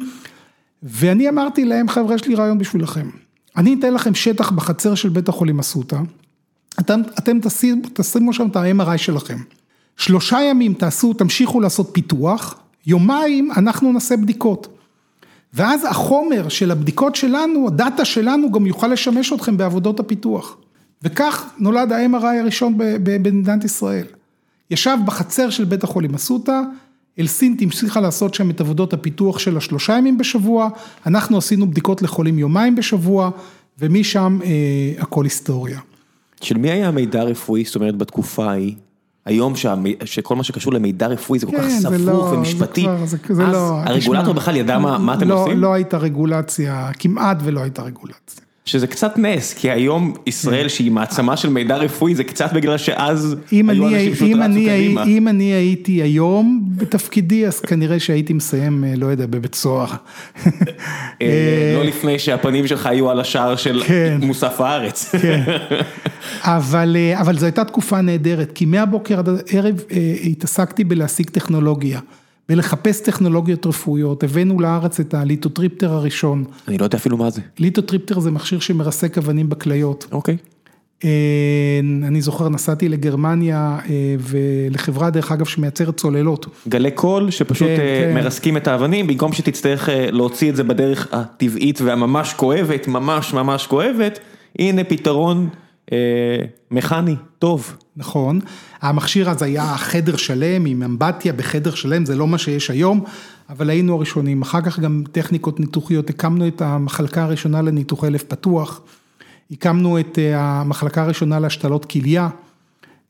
ואני אמרתי להם, חבר'ה, יש לי רעיון בשבילכם, אני אתן לכם שטח בחצר של בית החולים אסותא, אתם, אתם תשימו שם את ה-MRI שלכם, שלושה ימים תעשו, תמשיכו לעשות פיתוח, יומיים אנחנו נעשה בדיקות. ואז החומר של הבדיקות שלנו, הדאטה שלנו גם יוכל לשמש אתכם בעבודות הפיתוח. וכך נולד ה-MRI הראשון במדינת ישראל. ישב בחצר של בית החולים אסותא, אלסינט המשיכה לעשות שם את עבודות הפיתוח של השלושה ימים בשבוע, אנחנו עשינו בדיקות לחולים יומיים בשבוע, ומשם אה, הכל היסטוריה. של מי היה המידע הרפואי, זאת אומרת בתקופה ההיא? היום שכל מה שקשור למידע רפואי זה כל כך סבוך ומשפטי, אז הרגולטור בכלל ידע מה אתם עושים? לא הייתה רגולציה, כמעט ולא הייתה רגולציה. שזה קצת נס, כי היום ישראל שהיא מעצמה של מידע רפואי זה קצת בגלל שאז היו אני, אנשים אם, רצו אני, קדימה. אם אני הייתי היום בתפקידי, אז כנראה שהייתי מסיים, אה, לא יודע, בבית סוהר. אה, לא לפני שהפנים שלך היו על השער של כן. מוסף הארץ. כן. אבל, אה, אבל זו הייתה תקופה נהדרת, כי מהבוקר עד הערב אה, התעסקתי בלהשיג טכנולוגיה, בלחפש טכנולוגיות רפואיות, הבאנו לארץ את ה lithotripter הראשון. אני לא יודע אפילו מה זה. lithotripter זה מכשיר שמרסק אבנים בכליות. אוקיי. אה, אני זוכר, נסעתי לגרמניה אה, ולחברה, דרך אגב, שמייצרת צוללות. גלי קול שפשוט כן, אה, כן. מרסקים את האבנים, במקום שתצטרך להוציא את זה בדרך הטבעית והממש כואבת, ממש ממש כואבת, הנה פתרון מכני, טוב. נכון, המכשיר אז היה חדר שלם עם אמבטיה בחדר שלם, זה לא מה שיש היום, אבל היינו הראשונים, אחר כך גם טכניקות ניתוחיות, הקמנו את המחלקה הראשונה לניתוחי לב פתוח, הקמנו את אה, המחלקה הראשונה להשתלות כליה,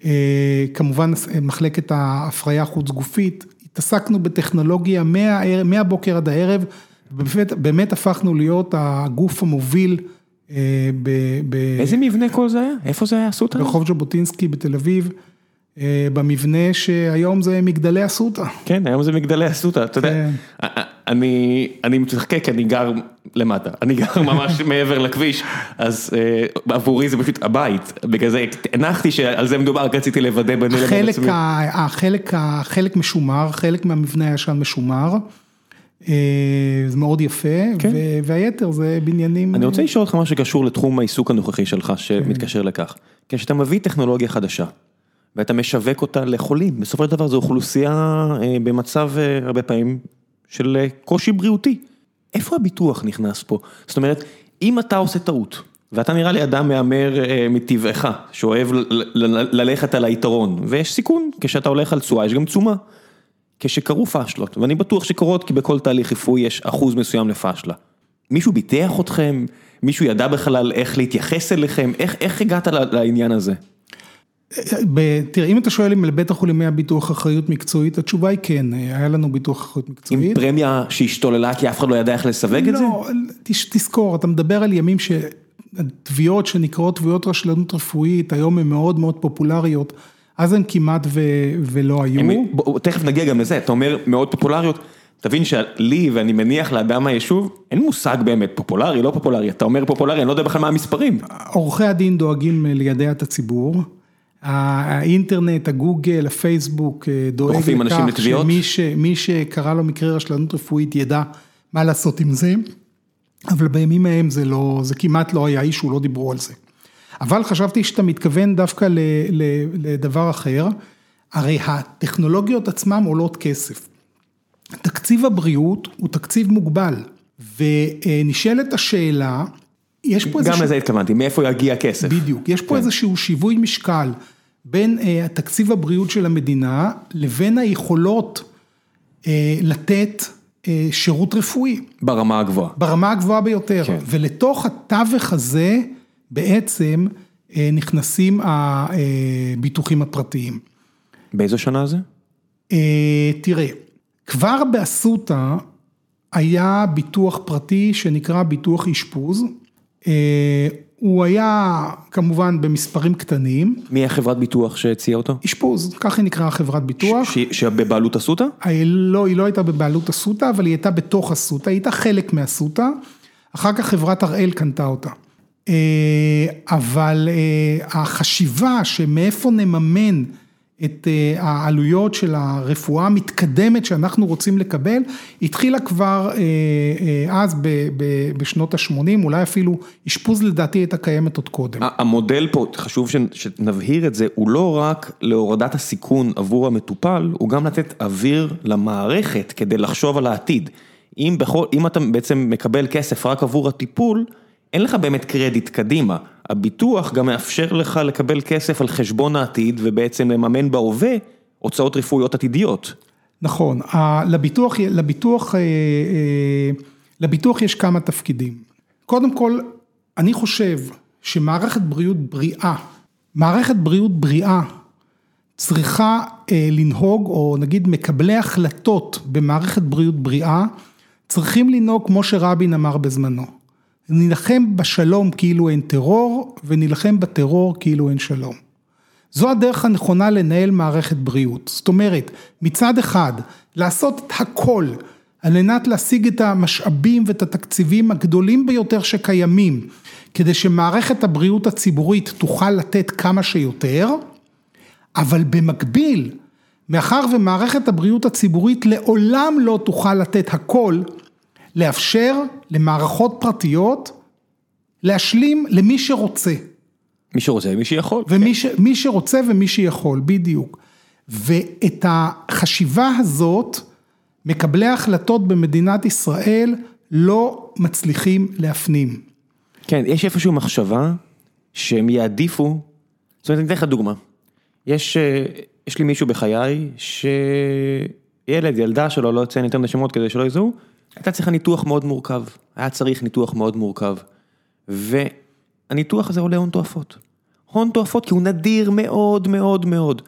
אה, כמובן מחלקת ההפריה החוץ גופית, התעסקנו בטכנולוגיה מהבוקר עד הערב, באמת, באמת הפכנו להיות הגוף המוביל אה, איזה מבנה כל זה היה? איפה זה היה אסותא? ברחוב ז'בוטינסקי בתל אביב, אה, במבנה שהיום זה מגדלי אסותא. כן, היום זה מגדלי אסותא, אתה יודע, כן. אני, אני מתחכה כי אני גר למטה, אני גר (laughs) ממש מעבר לכביש, אז אה, עבורי זה פשוט הבית, בגלל זה הנחתי שעל זה מדובר, רק רציתי לוודא ביני לבין עצמי. החלק, החלק משומר, חלק מהמבנה הישן משומר, אה, זה מאוד יפה, כן. ו- והיתר זה בניינים. אני רוצה לשאול אותך משהו שקשור לתחום העיסוק הנוכחי שלך, שמתקשר לכך. כשאתה מביא טכנולוגיה חדשה, ואתה משווק אותה לחולים, בסופו של דבר זו אוכלוסייה אה, במצב אה, הרבה פעמים של אה, קושי בריאותי. איפה הביטוח נכנס פה? זאת אומרת, אם אתה עושה טעות, ואתה נראה לי אדם מהמר אה, מטבעך, שאוהב ל- ל- ל- ללכת על היתרון, ויש סיכון, כשאתה הולך על תשואה יש גם תשומה. כשקרו פאשלות, ואני בטוח שקורות כי בכל תהליך רפואי יש אחוז מסוים לפאשלה. מישהו ביטח אתכם? מישהו ידע בכלל איך להתייחס אליכם? איך, איך הגעת לעניין הזה? תראה, אם אתה שואל אם לבית החולים היה ביטוח אחריות מקצועית, התשובה היא כן, היה לנו ביטוח אחריות עם מקצועית. פרמיה שהשתוללה כי אף אחד לא ידע איך לסווג את זה? לא, תזכור, אתה מדבר על ימים שתביעות שנקראות תביעות רשלנות רפואית, היום הן מאוד מאוד פופולריות, אז הן כמעט ו... ולא היו. הם- בוא, תכף נגיע גם לזה, אתה אומר מאוד פופולריות, תבין שלי ואני מניח לאדם מהיישוב, אין מושג באמת פופולרי, לא פופולרי, אתה אומר פופולרי, אני לא יודע בכלל מה המספרים. עורכי הדין דואגים לידע את הציבור. האינטרנט, הגוגל, הפייסבוק אה, דואג לכך? שמי ש- מי שקרה לו מקרה רשלנות רפואית ידע מה לעשות עם זה, אבל בימים ההם זה לא, זה כמעט לא היה אישו, לא דיברו על זה. אבל חשבתי שאתה מתכוון דווקא ל, ל, לדבר אחר, הרי הטכנולוגיות עצמן עולות כסף. תקציב הבריאות הוא תקציב מוגבל, ונשאלת השאלה, יש פה גם איזשהו... לזה התכוונתי, מאיפה יגיע הכסף? בדיוק, יש פה איזשהו שיווי משקל בין אה, תקציב הבריאות של המדינה לבין היכולות אה, לתת אה, שירות רפואי ברמה הגבוהה. ברמה הגבוהה ביותר, כן. ולתוך התווך הזה בעצם אה, נכנסים הביטוחים הפרטיים. באיזו שנה זה? אה, תראה, כבר באסותא היה ביטוח פרטי שנקרא ביטוח אשפוז, אה, הוא היה כמובן במספרים קטנים, מי החברת ביטוח שהציעה אותו? אשפוז, ככה היא נקראה חברת ביטוח, ש- שבבעלות אסותא? לא, היא לא הייתה בבעלות אסותא, אבל היא הייתה בתוך אסותא, היא הייתה חלק מאסותא, אחר כך חברת הראל קנתה אותה. אה, אבל אה, החשיבה שמאיפה נממן את אה, העלויות של הרפואה המתקדמת שאנחנו רוצים לקבל, התחילה כבר אז בשנות ה-80, אולי אפילו אשפוז לדעתי הייתה קיימת עוד קודם. המודל פה, חשוב שנ- שנבהיר את זה, הוא לא רק להורדת הסיכון עבור המטופל, הוא גם לתת אוויר למערכת כדי לחשוב על העתיד. אם אתה בעצם מקבל כסף רק עבור הטיפול, אין לך באמת קרדיט קדימה. הביטוח גם מאפשר לך לקבל כסף על חשבון העתיד ובעצם לממן בהווה הוצאות רפואיות עתידיות. נכון, לביטוח, לביטוח, אה, אה, לביטוח יש כמה תפקידים. קודם כל, אני חושב שמערכת בריאות בריאה, מערכת בריאות בריאה צריכה אה, לנהוג, או נגיד מקבלי החלטות במערכת בריאות בריאה, צריכים לנהוג כמו שרבין אמר בזמנו. נילחם בשלום כאילו אין טרור, ונילחם בטרור כאילו אין שלום. זו הדרך הנכונה לנהל מערכת בריאות. זאת אומרת, מצד אחד, לעשות את הכל על מנת להשיג את המשאבים ואת התקציבים הגדולים ביותר שקיימים, כדי שמערכת הבריאות הציבורית תוכל לתת כמה שיותר, אבל במקביל, מאחר ומערכת הבריאות הציבורית לעולם לא תוכל לתת הכל, לאפשר למערכות פרטיות להשלים למי שרוצה. מי שרוצה ומי שיכול. ומי ש, מי שרוצה ומי שיכול, בדיוק. ואת החשיבה הזאת, מקבלי ההחלטות במדינת ישראל לא מצליחים להפנים. כן, יש איפשהו מחשבה שהם יעדיפו, זאת אומרת, אני אתן לך דוגמה. יש, אה, יש לי מישהו בחיי שילד, ילדה שלו, לא אציין יותר נשמות כדי שלא יזהו, הייתה צריכה ניתוח מאוד מורכב, היה צריך ניתוח מאוד מורכב. והניתוח הזה עולה הון תועפות. הון תועפות כי הוא נדיר מאוד מאוד מאוד.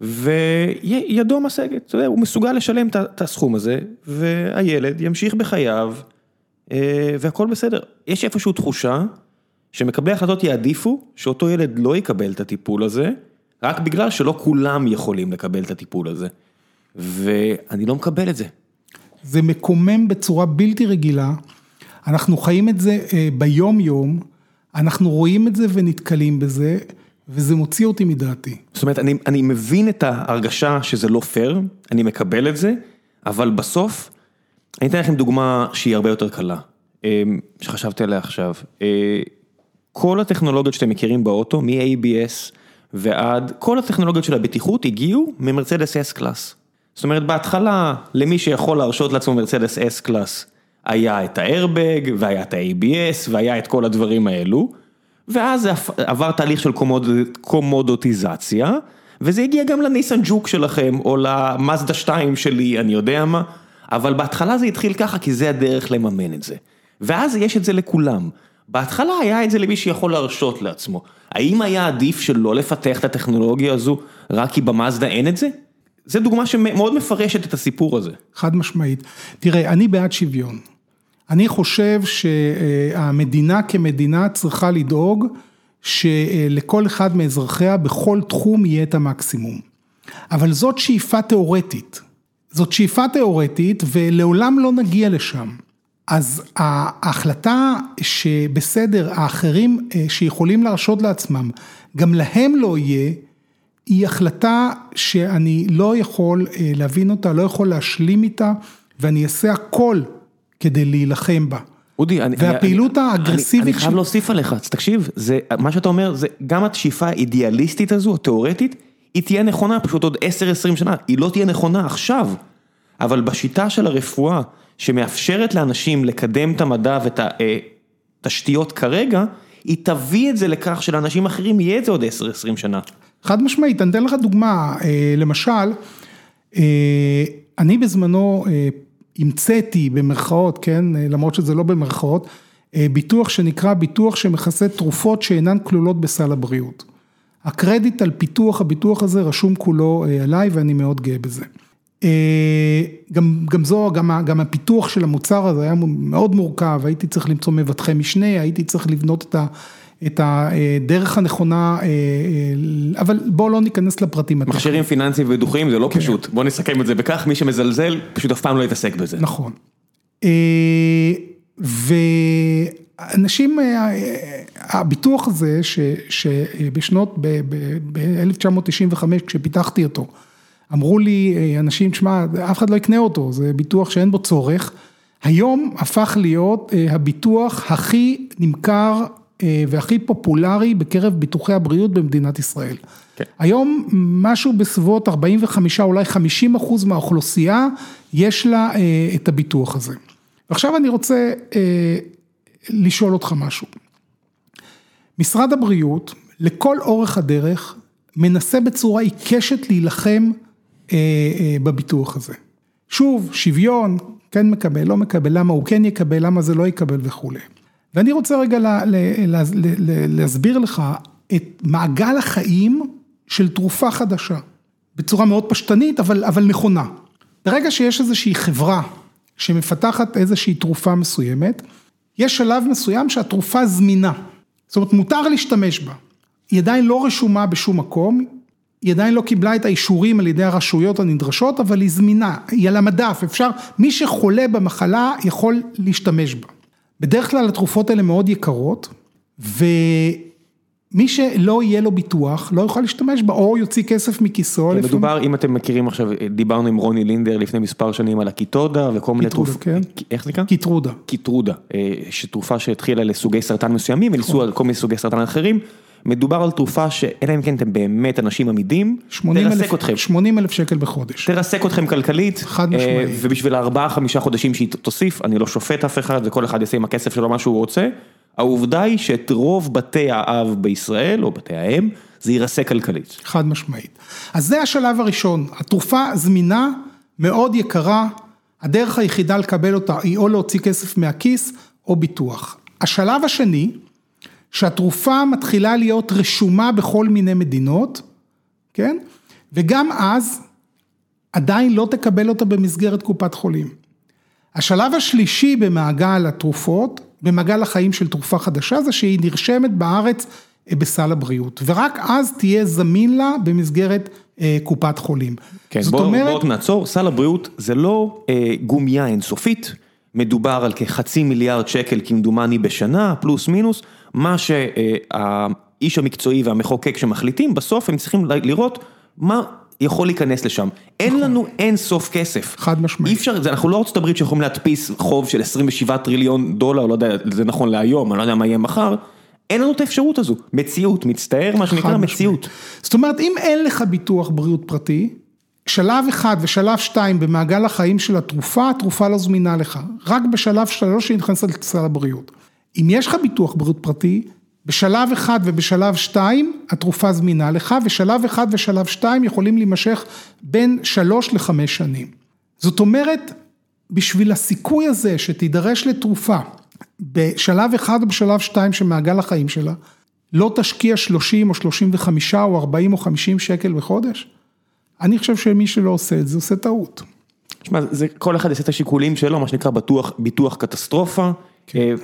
וידו משגת, אתה יודע, הוא מסוגל לשלם את הסכום הזה, והילד ימשיך בחייו, אה, והכל בסדר. יש איפשהו תחושה שמקבלי החלטות יעדיפו שאותו ילד לא יקבל את הטיפול הזה, רק בגלל שלא כולם יכולים לקבל את הטיפול הזה. ואני לא מקבל את זה. זה מקומם בצורה בלתי רגילה, אנחנו חיים את זה אה, ביום יום, אנחנו רואים את זה ונתקלים בזה, וזה מוציא אותי מדעתי. זאת אומרת, אני, אני מבין את ההרגשה שזה לא פייר, אני מקבל את זה, אבל בסוף, אני אתן לכם דוגמה שהיא הרבה יותר קלה, אה, שחשבתי עליה עכשיו. אה, כל הטכנולוגיות שאתם מכירים באוטו, מ-ABS ועד, כל הטכנולוגיות של הבטיחות הגיעו ממרצדס S class. זאת אומרת, בהתחלה, למי שיכול להרשות לעצמו מרצדס S class, היה את ה airbag, והיה את ה-ABS, והיה את כל הדברים האלו, ואז זה עבר תהליך של קומוד, קומודיטיזציה, וזה הגיע גם לניסן ג'וק שלכם, או למאזדה 2 שלי, אני יודע מה, אבל בהתחלה זה התחיל ככה, כי זה הדרך לממן את זה. ואז יש את זה לכולם. בהתחלה היה את זה למי שיכול להרשות לעצמו. האם היה עדיף שלא לפתח את הטכנולוגיה הזו, רק כי במאזדה אין את זה? זה דוגמה שמאוד מפרשת את הסיפור הזה. חד משמעית. תראה, אני בעד שוויון. אני חושב שהמדינה כמדינה צריכה לדאוג שלכל אחד מאזרחיה בכל תחום יהיה את המקסימום. אבל זאת שאיפה תיאורטית. זאת שאיפה תיאורטית ולעולם לא נגיע לשם. אז ההחלטה שבסדר, האחרים אה, שיכולים להרשות לעצמם, גם להם לא יהיה, היא החלטה שאני לא יכול אה, להבין אותה, לא יכול להשלים איתה, ואני אעשה הכל כדי להילחם בה. אודי, אני... והפעילות אני, האגרסיבית... אני, אני חייב להוסיף עליך, אז תקשיב, זה, מה שאתה אומר, זה גם השאיפה האידיאליסטית הזו, התיאורטית, היא תהיה נכונה פשוט עוד 10-20 שנה, היא לא תהיה נכונה עכשיו, אבל בשיטה של הרפואה, שמאפשרת לאנשים לקדם את המדע ואת התשתיות אה, כרגע, היא תביא את זה לכך שלאנשים אחרים יהיה את זה עוד 10-20 שנה. חד משמעית, אני אתן לך דוגמה, אה, למשל, אה, אני בזמנו המצאתי במרכאות, כן, למרות שזה לא במרכאות, ביטוח שנקרא ביטוח שמכסה תרופות שאינן כלולות בסל הבריאות. הקרדיט על פיתוח הביטוח הזה רשום כולו עליי ואני מאוד גאה בזה. גם, גם זו, גם, גם הפיתוח של המוצר הזה היה מאוד מורכב, הייתי צריך למצוא מבטחי משנה, הייתי צריך לבנות את ה... את הדרך הנכונה, אבל בואו לא ניכנס לפרטים. מכשירים פיננסיים ודוחים זה לא כן. פשוט, בואו נסכם את זה בכך, מי שמזלזל פשוט אף פעם לא יתעסק בזה. נכון. ואנשים, הביטוח הזה שבשנות, ב-1995 כשפיתחתי אותו, אמרו לי אנשים, תשמע, אף אחד לא יקנה אותו, זה ביטוח שאין בו צורך. היום הפך להיות הביטוח הכי נמכר והכי פופולרי בקרב ביטוחי הבריאות במדינת ישראל. כן. היום משהו בסביבות 45 אולי 50 אחוז מהאוכלוסייה יש לה את הביטוח הזה. ועכשיו אני רוצה לשאול אותך משהו. משרד הבריאות לכל אורך הדרך מנסה בצורה עיקשת להילחם בביטוח הזה. שוב, שוויון, כן מקבל, לא מקבל, למה הוא כן יקבל, למה זה לא יקבל וכולי. ואני רוצה רגע לה, לה, לה, להסביר לך את מעגל החיים של תרופה חדשה, בצורה מאוד פשטנית, אבל, אבל נכונה. ברגע שיש איזושהי חברה שמפתחת איזושהי תרופה מסוימת, יש שלב מסוים שהתרופה זמינה, זאת אומרת מותר להשתמש בה, היא עדיין לא רשומה בשום מקום, היא עדיין לא קיבלה את האישורים על ידי הרשויות הנדרשות, אבל היא זמינה, היא על המדף, אפשר, מי שחולה במחלה יכול להשתמש בה. בדרך כלל התרופות האלה מאוד יקרות, ומי שלא יהיה לו ביטוח, לא יוכל להשתמש בה, או יוציא כסף מכיסו. מדובר, אם אתם מכירים עכשיו, דיברנו עם רוני לינדר לפני מספר שנים על הקיטודה וכל מיני תרופות. כן. איך זה נקרא? קיטרודה. קיטרודה, שתרופה שהתחילה לסוגי סרטן מסוימים, וניסו על כל מיני סוגי סרטן אחרים. מדובר על תרופה שאלא אם כן אתם באמת אנשים עמידים, תרסק אתכם. 80 אלף שקל בחודש. תרסק אתכם כלכלית. חד משמעית. ובשביל הארבעה חמישה חודשים שהיא תוסיף, אני לא שופט אף אחד וכל אחד יעשה עם הכסף שלו מה שהוא רוצה. העובדה היא שאת רוב בתי האב בישראל, או בתי האם, זה יירסק כלכלית. חד משמעית. אז זה השלב הראשון, התרופה זמינה, מאוד יקרה, הדרך היחידה לקבל אותה היא או להוציא כסף מהכיס או ביטוח. השלב השני, שהתרופה מתחילה להיות רשומה בכל מיני מדינות, כן? וגם אז עדיין לא תקבל אותה במסגרת קופת חולים. השלב השלישי במעגל התרופות, במעגל החיים של תרופה חדשה, זה שהיא נרשמת בארץ בסל הבריאות, ורק אז תהיה זמין לה במסגרת קופת חולים. כן, בואו אומרת... נעצור, סל הבריאות זה לא אה, גומיה אינסופית, מדובר על כחצי מיליארד שקל כמדומני בשנה, פלוס מינוס. מה שהאיש המקצועי והמחוקק שמחליטים, בסוף הם צריכים לראות מה יכול להיכנס לשם. אין לנו אין סוף כסף. חד משמעית. אי אפשר, אנחנו לא ארצות הברית שיכולים להדפיס חוב של 27 טריליון דולר, לא יודע, זה נכון להיום, אני לא יודע מה יהיה מחר. אין לנו את האפשרות הזו, מציאות, מצטער מה שנקרא מציאות. זאת אומרת, אם אין לך ביטוח בריאות פרטי, שלב אחד ושלב שתיים במעגל החיים של התרופה, התרופה לא זמינה לך. רק בשלב שלוש היא נכנסת לסל הבריאות. אם יש לך ביטוח בריאות פרטי, בשלב אחד ובשלב שתיים התרופה זמינה לך, ושלב אחד ושלב שתיים יכולים להימשך בין שלוש לחמש שנים. זאת אומרת, בשביל הסיכוי הזה שתידרש לתרופה בשלב אחד או בשלב שתיים של מעגל החיים שלה, לא תשקיע שלושים או שלושים וחמישה או ארבעים או חמישים שקל בחודש, אני חושב שמי שלא עושה את זה עושה טעות. תשמע, כל אחד יעשה את השיקולים שלו, מה שנקרא ביטוח קטסטרופה. כן.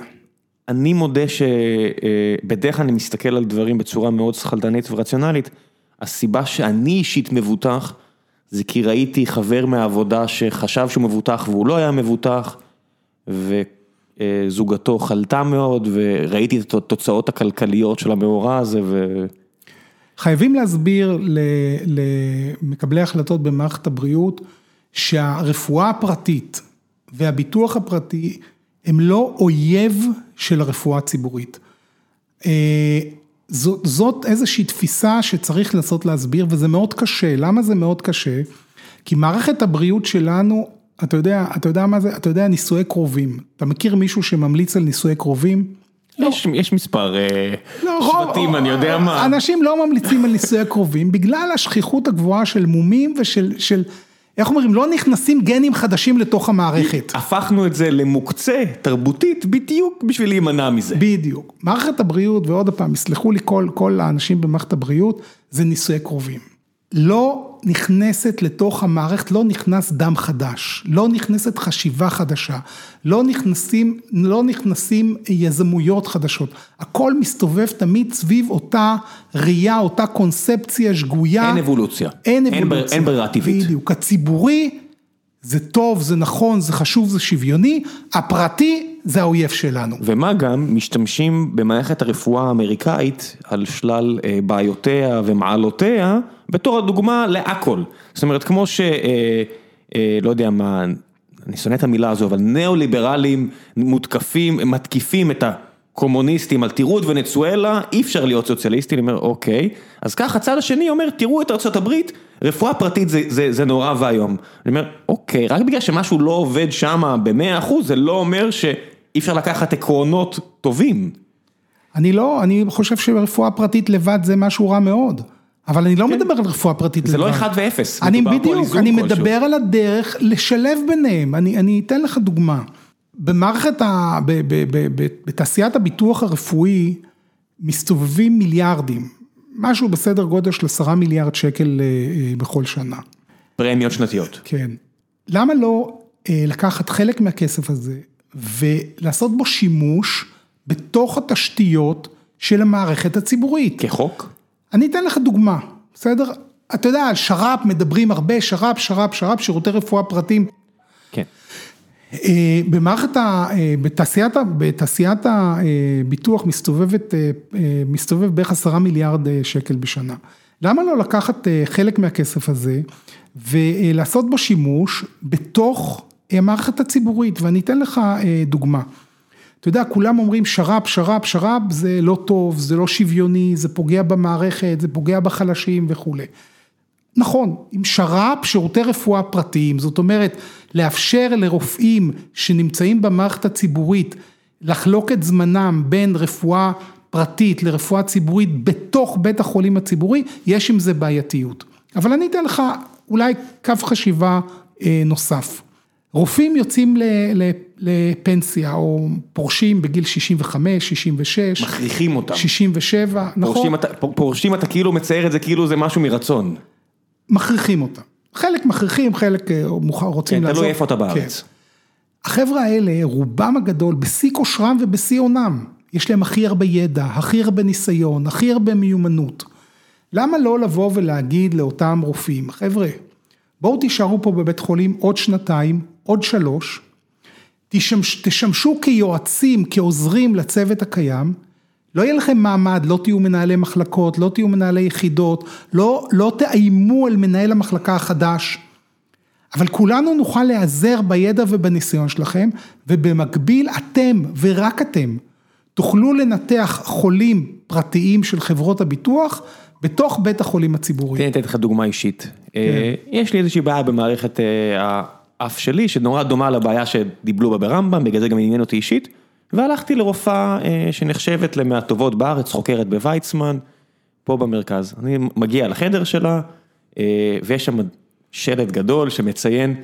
אני מודה שבדרך כלל אני מסתכל על דברים בצורה מאוד שכלתנית ורציונלית, הסיבה שאני אישית מבוטח, זה כי ראיתי חבר מהעבודה שחשב שהוא מבוטח והוא לא היה מבוטח, וזוגתו חלתה מאוד, וראיתי את התוצאות הכלכליות של המאורע הזה. ו... חייבים להסביר למקבלי החלטות במערכת הבריאות, שהרפואה הפרטית והביטוח הפרטי הם לא אויב של הרפואה הציבורית. אה, זאת, זאת איזושהי תפיסה שצריך לנסות להסביר וזה מאוד קשה, למה זה מאוד קשה? כי מערכת הבריאות שלנו, אתה יודע, אתה יודע מה זה, אתה יודע נישואי קרובים, אתה מכיר מישהו שממליץ על נישואי קרובים? יש, לא. יש מספר אה, לא, שבטים, אני יודע מה. אנשים לא ממליצים על נישואי קרובים בגלל השכיחות הגבוהה של מומים ושל, של, איך אומרים, לא נכנסים גנים חדשים לתוך המערכת. הפכנו את זה למוקצה תרבותית בדיוק בשביל להימנע מזה. בדיוק. מערכת הבריאות, ועוד פעם, יסלחו לי כל, כל האנשים במערכת הבריאות, זה נישואי קרובים. לא נכנסת לתוך המערכת, לא נכנס דם חדש, לא נכנסת חשיבה חדשה, לא נכנסים, לא נכנסים יזמויות חדשות, הכל מסתובב תמיד סביב אותה ראייה, אותה קונספציה שגויה. אין אבולוציה. אין אבולוציה. אין ברירה טבעית. בדיוק, הציבורי זה טוב, זה נכון, זה חשוב, זה שוויוני, הפרטי זה האויב שלנו. ומה גם, משתמשים במערכת הרפואה האמריקאית על שלל אה, בעיותיה ומעלותיה, בתור הדוגמה להכל. זאת אומרת, כמו ש... אה, אה, לא יודע מה, אני שונא את המילה הזו, אבל ניאו-ליברלים מותקפים, מתקיפים את הקומוניסטים על תראו את ונצואלה, אי אפשר להיות סוציאליסטי, אני אומר, אוקיי. אז ככה הצד השני אומר, תראו את ארה"ב, רפואה פרטית זה, זה, זה נורא ואיום. אני אומר, אוקיי, רק בגלל שמשהו לא עובד שם במאה אחוז, זה לא אומר שאי אפשר לקחת עקרונות טובים. אני לא, אני חושב שרפואה פרטית לבד זה משהו רע מאוד. אבל אני לא כן. מדבר על רפואה פרטית לבד. זה לא אחד ואפס. אני בדיוק, אני מדבר על הדרך לשלב ביניהם. אני, אני אתן לך דוגמה. במערכת, ה, ב, ב, ב, ב, בתעשיית הביטוח הרפואי מסתובבים מיליארדים. משהו בסדר גודל של עשרה מיליארד שקל אה, אה, בכל שנה. פרמיות שנתיות. כן. למה לא אה, לקחת חלק מהכסף הזה ולעשות בו שימוש בתוך התשתיות של המערכת הציבורית. כחוק? אני אתן לך דוגמה, בסדר? אתה יודע, על שר"פ מדברים הרבה, שר"פ, שר"פ, שר"פ, שירותי רפואה פרטיים. אה, במערכת. אה, בתעשיית, בתעשיית הביטוח מסתובבת, אה, מסתובב בערך עשרה מיליארד שקל בשנה. למה לא לקחת חלק מהכסף הזה ולעשות בו שימוש בתוך המערכת הציבורית? ואני אתן לך דוגמה. אתה יודע, כולם אומרים שר"פ, שר"פ, שר"פ, זה לא טוב, זה לא שוויוני, זה פוגע במערכת, זה פוגע בחלשים וכולי. נכון, עם שר"פ, שירותי רפואה פרטיים, זאת אומרת, לאפשר לרופאים שנמצאים במערכת הציבורית לחלוק את זמנם בין רפואה פרטית לרפואה ציבורית בתוך בית החולים הציבורי, יש עם זה בעייתיות. אבל אני אתן לך אולי קו חשיבה אה, נוסף. רופאים יוצאים לפנסיה או פורשים בגיל 65, 66. מכריחים אותם. 67, נכון. פורשים אתה, פורשים אתה כאילו מצייר את זה כאילו זה משהו מרצון. מכריחים אותם. חלק מכריחים, חלק אה, רוצים כן, לעזוב. תלוי איפה אתה בארץ. כן. החבר'ה האלה, רובם הגדול, בשיא כושרם ובשיא עונם. יש להם הכי הרבה ידע, הכי הרבה ניסיון, הכי הרבה מיומנות. למה לא לבוא ולהגיד לאותם רופאים, חבר'ה, בואו תישארו פה בבית חולים עוד שנתיים, עוד שלוש, תשמש, תשמשו כיועצים, כעוזרים לצוות הקיים, לא יהיה לכם מעמד, לא תהיו מנהלי מחלקות, לא תהיו מנהלי יחידות, לא, לא תאיימו על מנהל המחלקה החדש, אבל כולנו נוכל להיעזר בידע ובניסיון שלכם, ובמקביל אתם ורק אתם תוכלו לנתח חולים פרטיים של חברות הביטוח בתוך בית החולים הציבורי. תן לי לתת לך דוגמה אישית. כן. אה, יש לי איזושהי בעיה במערכת אה, האף שלי, שנורא דומה לבעיה שדיבלו בה ברמב"ם, בגלל זה גם עניין אותי אישית. והלכתי לרופאה אה, שנחשבת למהטובות בארץ, חוקרת בוויצמן, פה במרכז. אני מגיע לחדר שלה, ויש שם שלט גדול שמציין,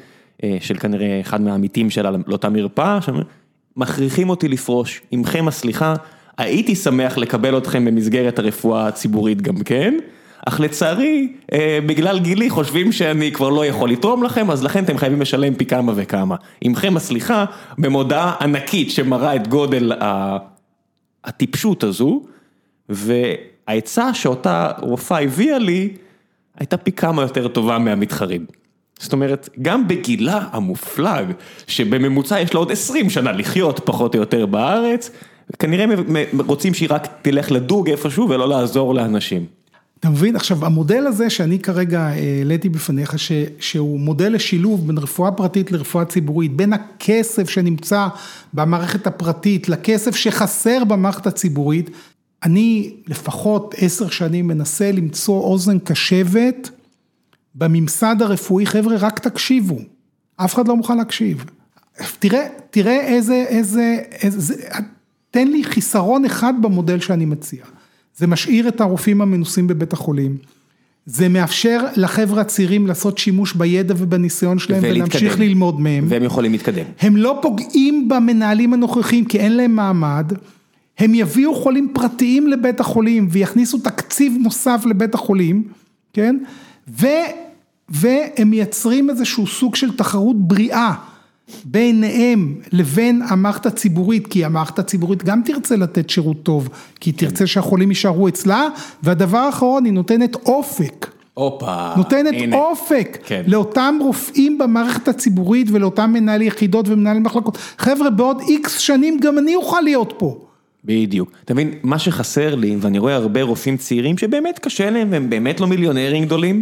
של כנראה אחד מהעמיתים שלה לאותה מרפאה, מכריחים אותי לפרוש, עמכם הסליחה, הייתי שמח לקבל אתכם במסגרת הרפואה הציבורית גם כן. אך לצערי, אה, בגלל גילי חושבים שאני כבר לא יכול לתרום לכם, אז לכן אתם חייבים לשלם פי כמה וכמה. עמכם הסליחה, במודעה ענקית שמראה את גודל הטיפשות הזו, והעצה שאותה רופאה הביאה לי, הייתה פי כמה יותר טובה מהמתחרים. זאת אומרת, גם בגילה המופלג, שבממוצע יש לו עוד 20 שנה לחיות פחות או יותר בארץ, כנראה רוצים שהיא רק תלך לדוג איפשהו ולא לעזור לאנשים. אתה מבין? עכשיו, המודל הזה שאני כרגע העליתי בפניך, ש, שהוא מודל לשילוב בין רפואה פרטית לרפואה ציבורית, בין הכסף שנמצא במערכת הפרטית לכסף שחסר במערכת הציבורית, אני לפחות עשר שנים מנסה למצוא אוזן קשבת בממסד הרפואי, חבר'ה, רק תקשיבו, אף אחד לא מוכן להקשיב. תראה, תראה איזה, איזה, איזה, תן לי חיסרון אחד במודל שאני מציע. זה משאיר את הרופאים המנוסים בבית החולים. זה מאפשר לחבר'ה הצעירים לעשות שימוש בידע ובניסיון שלהם ולהמשיך ללמוד מהם. והם יכולים להתקדם. הם לא פוגעים במנהלים הנוכחים כי אין להם מעמד. הם יביאו חולים פרטיים לבית החולים ויכניסו תקציב נוסף לבית החולים, כן? ו, והם מייצרים איזשהו סוג של תחרות בריאה. ביניהם לבין המערכת הציבורית, כי המערכת הציבורית גם תרצה לתת שירות טוב, כי היא תרצה שהחולים יישארו אצלה, והדבר האחרון, היא נותנת אופק. הופה, נותנת הנה. אופק כן. לאותם רופאים במערכת הציבורית ולאותם מנהלי יחידות ומנהלי מחלקות. חבר'ה, בעוד איקס שנים גם אני אוכל להיות פה. בדיוק. אתה מבין, מה שחסר לי, ואני רואה הרבה רופאים צעירים שבאמת קשה להם והם באמת לא מיליונרים גדולים,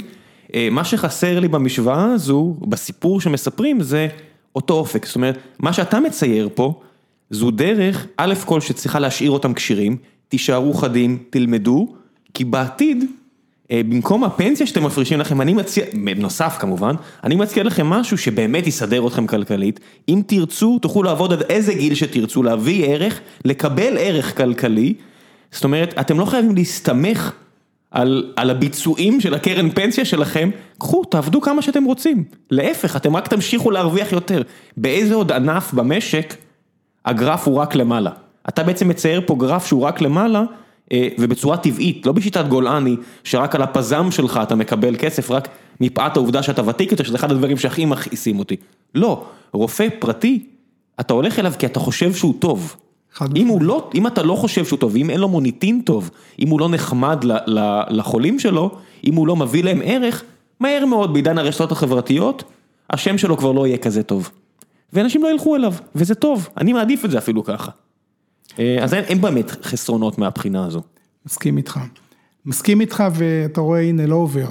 אה, מה שחסר לי במשוואה הזו, בסיפור שמספרים, זה אותו אופק, זאת אומרת, מה שאתה מצייר פה, זו דרך, א' כל שצריכה להשאיר אותם כשירים, תישארו חדים, תלמדו, כי בעתיד, אה, במקום הפנסיה שאתם מפרישים לכם, אני מציע, בנוסף כמובן, אני מציע לכם משהו שבאמת יסדר אתכם כלכלית, אם תרצו, תוכלו לעבוד עד איזה גיל שתרצו, להביא ערך, לקבל ערך כלכלי, זאת אומרת, אתם לא חייבים להסתמך על על הביצועים של הקרן פנסיה שלכם, קחו, תעבדו כמה שאתם רוצים. להפך, אתם רק תמשיכו להרוויח יותר. באיזה עוד ענף במשק הגרף הוא רק למעלה. אתה בעצם מצייר פה גרף שהוא רק למעלה, אה, ובצורה טבעית, לא בשיטת גולני, שרק על הפזם שלך אתה מקבל כסף, רק מפאת העובדה שאתה ותיק יותר, שזה אחד הדברים שהכי מכעיסים אותי. לא, רופא פרטי אתה הולך אליו כי אתה חושב שהוא טוב. אם, הוא. לא, אם אתה לא חושב שהוא טוב, ואם אין לו מוניטין טוב, אם הוא לא נחמד ל, ל, לחולים שלו, אם הוא לא מביא להם ערך, מהר מאוד בעידן הרשתות החברתיות, השם שלו כבר לא יהיה כזה טוב. ואנשים לא ילכו אליו, וזה טוב, אני מעדיף את זה אפילו ככה. אה, אז אין, אין באמת חסרונות מהבחינה הזו. מסכים איתך. מסכים איתך ואתה רואה, הנה, לא עובר.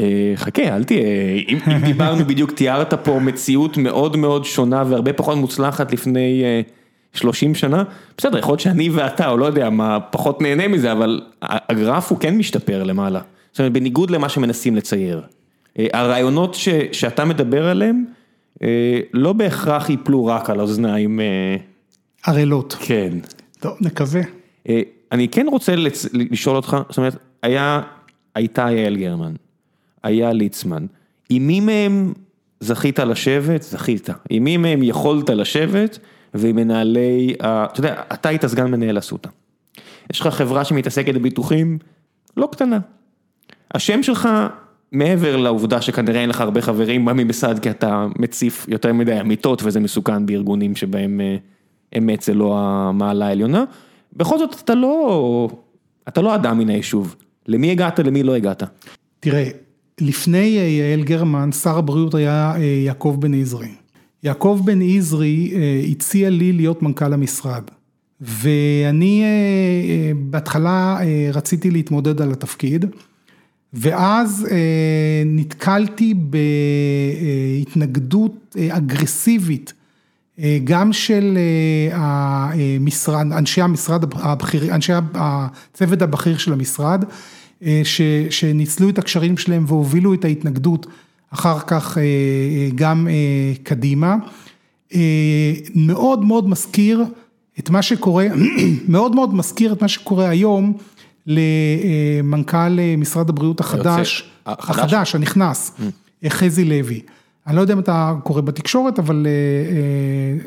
אה, חכה, אל תהיה, אם, אם דיברנו בדיוק, תיארת פה מציאות מאוד מאוד שונה והרבה פחות מוצלחת לפני אה, 30 שנה, בסדר, יכול להיות שאני ואתה, או לא יודע מה, פחות נהנה מזה, אבל הגרף הוא כן משתפר למעלה. זאת אומרת, בניגוד למה שמנסים לצייר. אה, הרעיונות ש, שאתה מדבר עליהם, אה, לא בהכרח ייפלו רק על אוזניים, אה, ערלות. כן. טוב, נקווה. אני כן רוצה לצ... לשאול אותך, זאת אומרת, היה, הייתה יעל גרמן, היה ליצמן, עם מי מהם זכית לשבת? זכית. עם מי מהם יכולת לשבת? ועם מנהלי, אתה יודע, אתה היית סגן מנהל אסותא. יש לך חברה שמתעסקת בביטוחים לא קטנה. השם שלך, מעבר לעובדה שכנראה אין לך הרבה חברים, בא ממסד כי אתה מציף יותר מדי אמיתות וזה מסוכן בארגונים שבהם אה, אמת זה לא המעלה העליונה, בכל זאת אתה לא, אתה לא אדם מן היישוב. למי הגעת, למי לא הגעת. תראה, לפני אה, יעל גרמן, שר הבריאות היה אה, יעקב בן עזרי. יעקב בן עזרי אה, הציע לי להיות מנכ"ל המשרד. ואני אה, אה, בהתחלה רציתי להתמודד על התפקיד, ואז נתקלתי בהתנגדות אגרסיבית, גם של המשרד, אנשי המשרד הבכיר, אנשי הצוות הבכיר של המשרד, ש, שניצלו את הקשרים שלהם והובילו את ההתנגדות אחר כך אה, אה, גם אה, קדימה. מאוד מאוד מזכיר את מה שקורה, (clears throat) מאוד מאוד מזכיר את מה שקורה היום למנכ"ל משרד הבריאות החדש, החדש? החדש, הנכנס, חזי לוי. אני לא יודע אם אתה קורא בתקשורת, אבל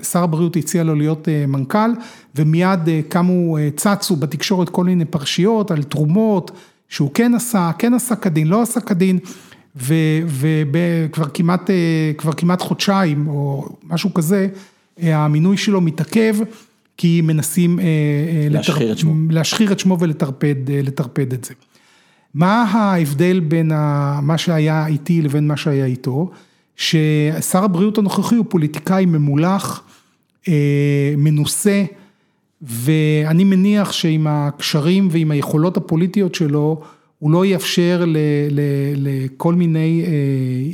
שר הבריאות הציע לו להיות מנכ"ל, ומיד קמו, צצו בתקשורת כל מיני פרשיות על תרומות, שהוא כן עשה, כן עשה כדין, לא עשה כדין, וכבר כמעט, אה, כבר כמעט חודשיים, או משהו כזה, אה, המינוי שלו מתעכב, כי מנסים אה, להשחיר את שמו. להשחיר את שמו ולטרפד לטרפד את זה. מה ההבדל בין ה- מה שהיה איתי לבין מה שהיה איתו? ששר הבריאות הנוכחי הוא פוליטיקאי ממולח, מנוסה, ואני מניח שעם הקשרים ועם היכולות הפוליטיות שלו, הוא לא יאפשר לכל מיני אה,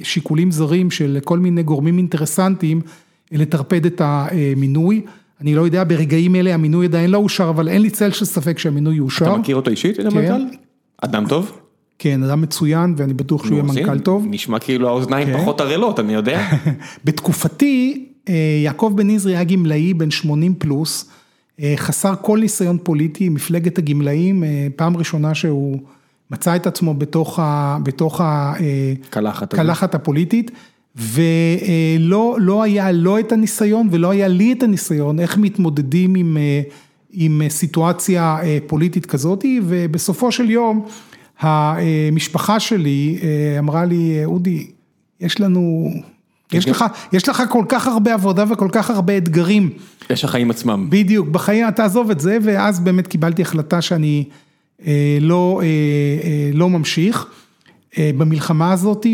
שיקולים זרים של כל מיני גורמים אינטרסנטיים לטרפד את המינוי. אני לא יודע, ברגעים אלה המינוי עדיין לא אושר, אבל אין לי צל של ספק שהמינוי יאושר. אתה מכיר אותו אישית, את המנכ"ל? אדם טוב? כן, אדם מצוין, ואני בטוח שהוא יהיה מנכ"ל טוב. נשמע כאילו האוזניים כן. פחות ערלות, אני יודע. (laughs) בתקופתי, אה, יעקב בן עזרי היה גמלאי בן 80 פלוס, אה, חסר כל ניסיון פוליטי, מפלגת הגמלאים, אה, פעם ראשונה שהוא מצא את עצמו בתוך ה... בתוך ה אה, הפוליטית, ולא לא היה לא את הניסיון ולא היה לי את הניסיון, איך מתמודדים עם, אה, עם סיטואציה אה, פוליטית כזאת, ובסופו של יום, המשפחה שלי אמרה לי, אודי, יש לנו, יש לך, יש לך כל כך הרבה עבודה וכל כך הרבה אתגרים. יש החיים עצמם. בדיוק, בחיים, תעזוב את זה, ואז באמת קיבלתי החלטה שאני לא, אה, אה, לא ממשיך אה, במלחמה הזאת,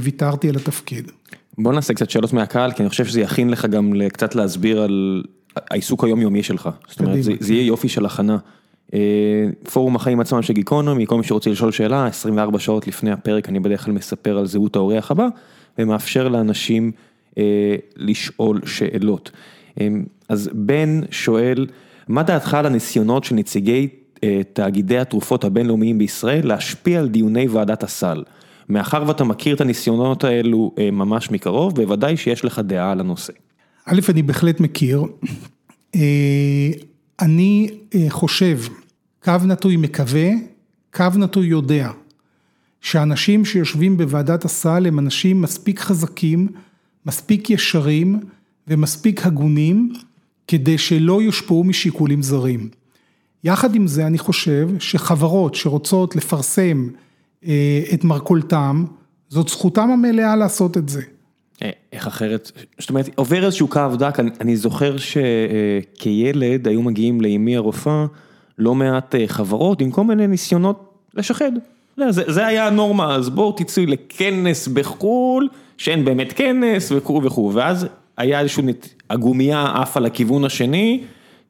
וויתרתי על התפקיד. בוא נעשה קצת שאלות מהקהל, כי אני חושב שזה יכין לך גם קצת להסביר על העיסוק היומיומי שלך. זאת אומרת. זה, זה יהיה יופי של הכנה. אה, פורום החיים עצמם של גיקונומי, כל מי שרוצה לשאול שאלה, 24 שעות לפני הפרק אני בדרך כלל מספר על זהות האורח הבא, ומאפשר לאנשים אה, לשאול שאלות. אה, אז בן שואל, מה דעתך על הניסיונות של נציגי אה, תאגידי התרופות הבינלאומיים בישראל להשפיע על דיוני ועדת הסל? מאחר ואתה מכיר את הניסיונות האלו אה, ממש מקרוב, בוודאי שיש לך דעה על הנושא. א', אני בהחלט מכיר. אה, אני אה, חושב, קו נטוי מקווה, קו נטוי יודע, שאנשים שיושבים בוועדת הסל הם אנשים מספיק חזקים, מספיק ישרים ומספיק הגונים, כדי שלא יושפעו משיקולים זרים. יחד עם זה אני חושב שחברות שרוצות לפרסם אה, את מרכולתם, זאת זכותם המלאה לעשות את זה. איך אחרת, זאת אומרת, עובר איזשהו קו דק, אני זוכר שכילד היו מגיעים לאמי הרופאה לא מעט חברות עם כל מיני ניסיונות לשחד. זה, זה היה הנורמה, אז בואו תצאו לכנס בחו"ל, שאין באמת כנס וכו' וכו', ואז היה איזשהו, הגומייה עפה לכיוון השני,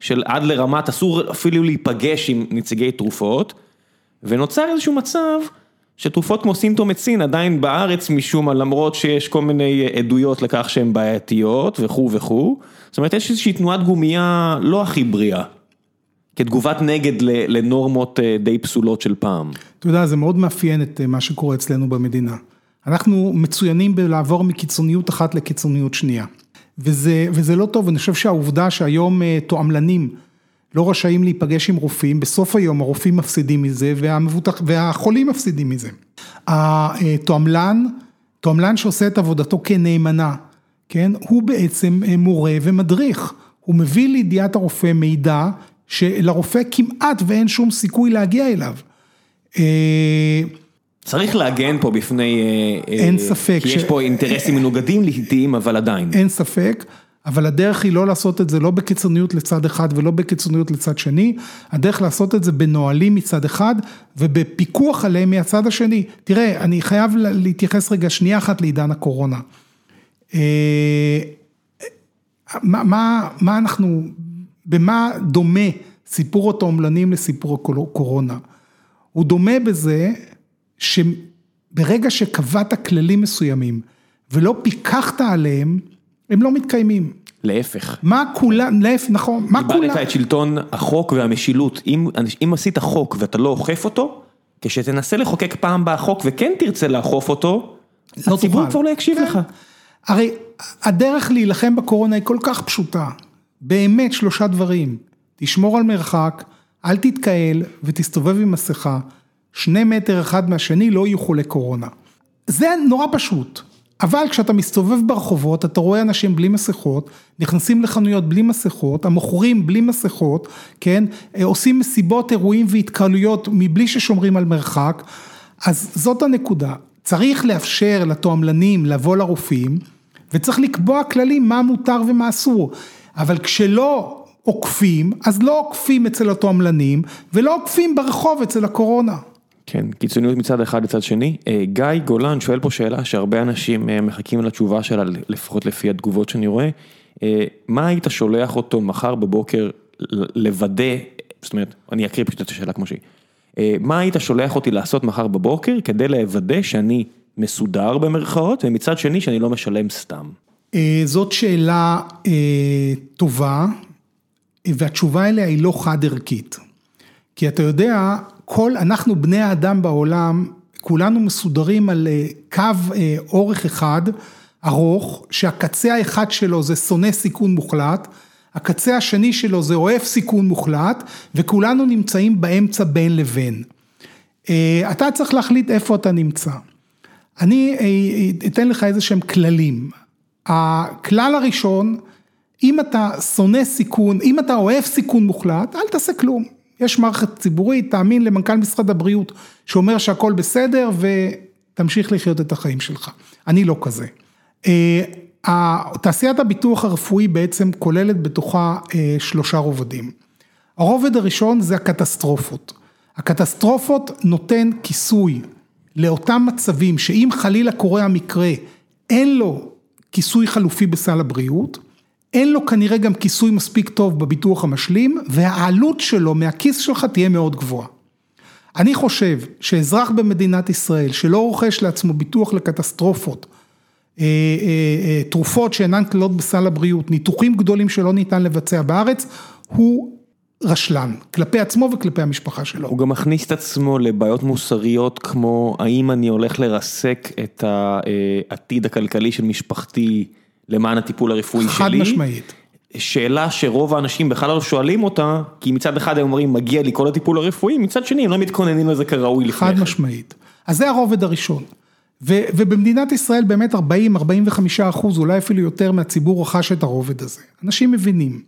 של עד לרמת אסור אפילו להיפגש עם נציגי תרופות, ונוצר איזשהו מצב שתרופות כמו סימפטומצין עדיין בארץ משום מה, למרות שיש כל מיני עדויות לכך שהן בעייתיות וכו' וכו', זאת אומרת יש איזושהי תנועת גומייה לא הכי בריאה. כתגובת נגד לנורמות די פסולות של פעם. אתה יודע, זה מאוד מאפיין את מה שקורה אצלנו במדינה. אנחנו מצוינים בלעבור מקיצוניות אחת לקיצוניות שנייה. וזה, וזה לא טוב, אני חושב שהעובדה שהיום תועמלנים לא רשאים להיפגש עם רופאים, בסוף היום הרופאים מפסידים מזה והמבוטח, והחולים מפסידים מזה. התועמלן, תועמלן שעושה את עבודתו כנאמנה, כן, הוא בעצם מורה ומדריך, הוא מביא לידיעת הרופא מידע שלרופא כמעט ואין שום סיכוי להגיע אליו. צריך להגן פה בפני, אין ספק, כי יש פה אינטרסים מנוגדים לעיתים, אבל עדיין. אין ספק, אבל הדרך היא לא לעשות את זה לא בקיצוניות לצד אחד ולא בקיצוניות לצד שני, הדרך לעשות את זה בנהלים מצד אחד ובפיקוח עליהם מהצד השני. תראה, אני חייב להתייחס רגע שנייה אחת לעידן הקורונה. מה, מה, מה אנחנו, במה דומה סיפור התועמלנים לסיפור הקורונה? הוא דומה בזה שברגע שקבעת כללים מסוימים ולא פיקחת עליהם, הם לא מתקיימים. להפך. מה כולם, להפך, נכון, מה כולם. איבדת את שלטון החוק והמשילות, אם, אם עשית חוק ואתה לא אוכף אותו, כשתנסה לחוקק פעם בחוק וכן תרצה לאכוף אותו, לא הציבור כבר לא יקשיב כן. לך. הרי הדרך להילחם בקורונה היא כל כך פשוטה, באמת שלושה דברים, תשמור על מרחק, אל תתקהל ותסתובב עם מסכה, שני מטר אחד מהשני לא יהיו חולי קורונה. זה נורא פשוט. אבל כשאתה מסתובב ברחובות, אתה רואה אנשים בלי מסכות, נכנסים לחנויות בלי מסכות, המוכרים בלי מסכות, כן, עושים מסיבות, אירועים והתקהלויות מבלי ששומרים על מרחק, אז זאת הנקודה. צריך לאפשר לתועמלנים לבוא לרופאים, וצריך לקבוע כללים מה מותר ומה אסור, אבל כשלא עוקפים, אז לא עוקפים אצל התועמלנים, ולא עוקפים ברחוב אצל הקורונה. כן, קיצוניות מצד אחד לצד שני. גיא גולן שואל פה שאלה שהרבה אנשים מחכים לתשובה שלה, לפחות לפי התגובות שאני רואה. מה היית שולח אותו מחר בבוקר לוודא, זאת אומרת, אני אקריא פשוט את השאלה כמו שהיא. מה היית שולח אותי לעשות מחר בבוקר כדי לוודא שאני מסודר במרכאות, ומצד שני שאני לא משלם סתם? זאת שאלה טובה, והתשובה אליה היא לא חד ערכית. כי אתה יודע, כל, אנחנו בני האדם בעולם, כולנו מסודרים על קו אורך אחד, ארוך, שהקצה האחד שלו זה שונא סיכון מוחלט, הקצה השני שלו זה אוהב סיכון מוחלט, וכולנו נמצאים באמצע בין לבין. אתה צריך להחליט איפה אתה נמצא. אני אתן לך איזה שהם כללים. הכלל הראשון, אם אתה שונא סיכון, אם אתה אוהב סיכון מוחלט, אל תעשה כלום. יש מערכת ציבורית, תאמין למנכ"ל משרד הבריאות שאומר שהכל בסדר ותמשיך לחיות את החיים שלך. אני לא כזה. תעשיית הביטוח הרפואי בעצם כוללת בתוכה שלושה רובדים. הרובד הראשון זה הקטסטרופות. הקטסטרופות נותן כיסוי לאותם מצבים שאם חלילה קורה המקרה, אין לו כיסוי חלופי בסל הבריאות. אין לו כנראה גם כיסוי מספיק טוב בביטוח המשלים, והעלות שלו מהכיס שלך תהיה מאוד גבוהה. אני חושב שאזרח במדינת ישראל שלא רוכש לעצמו ביטוח לקטסטרופות, תרופות שאינן כללות בסל הבריאות, ניתוחים גדולים שלא ניתן לבצע בארץ, הוא רשלן, כלפי עצמו וכלפי המשפחה שלו. הוא גם מכניס את עצמו לבעיות מוסריות כמו האם אני הולך לרסק את העתיד הכלכלי של משפחתי. למען הטיפול הרפואי שלי. חד משמעית. שאלה שרוב האנשים בכלל לא שואלים אותה, כי מצד אחד הם אומרים מגיע לי כל הטיפול הרפואי, מצד שני הם לא מתכוננים לזה כראוי לפני חד משמעית. אז זה הרובד הראשון. ובמדינת ישראל באמת 40-45 אחוז, אולי אפילו יותר מהציבור רכש את הרובד הזה. אנשים מבינים.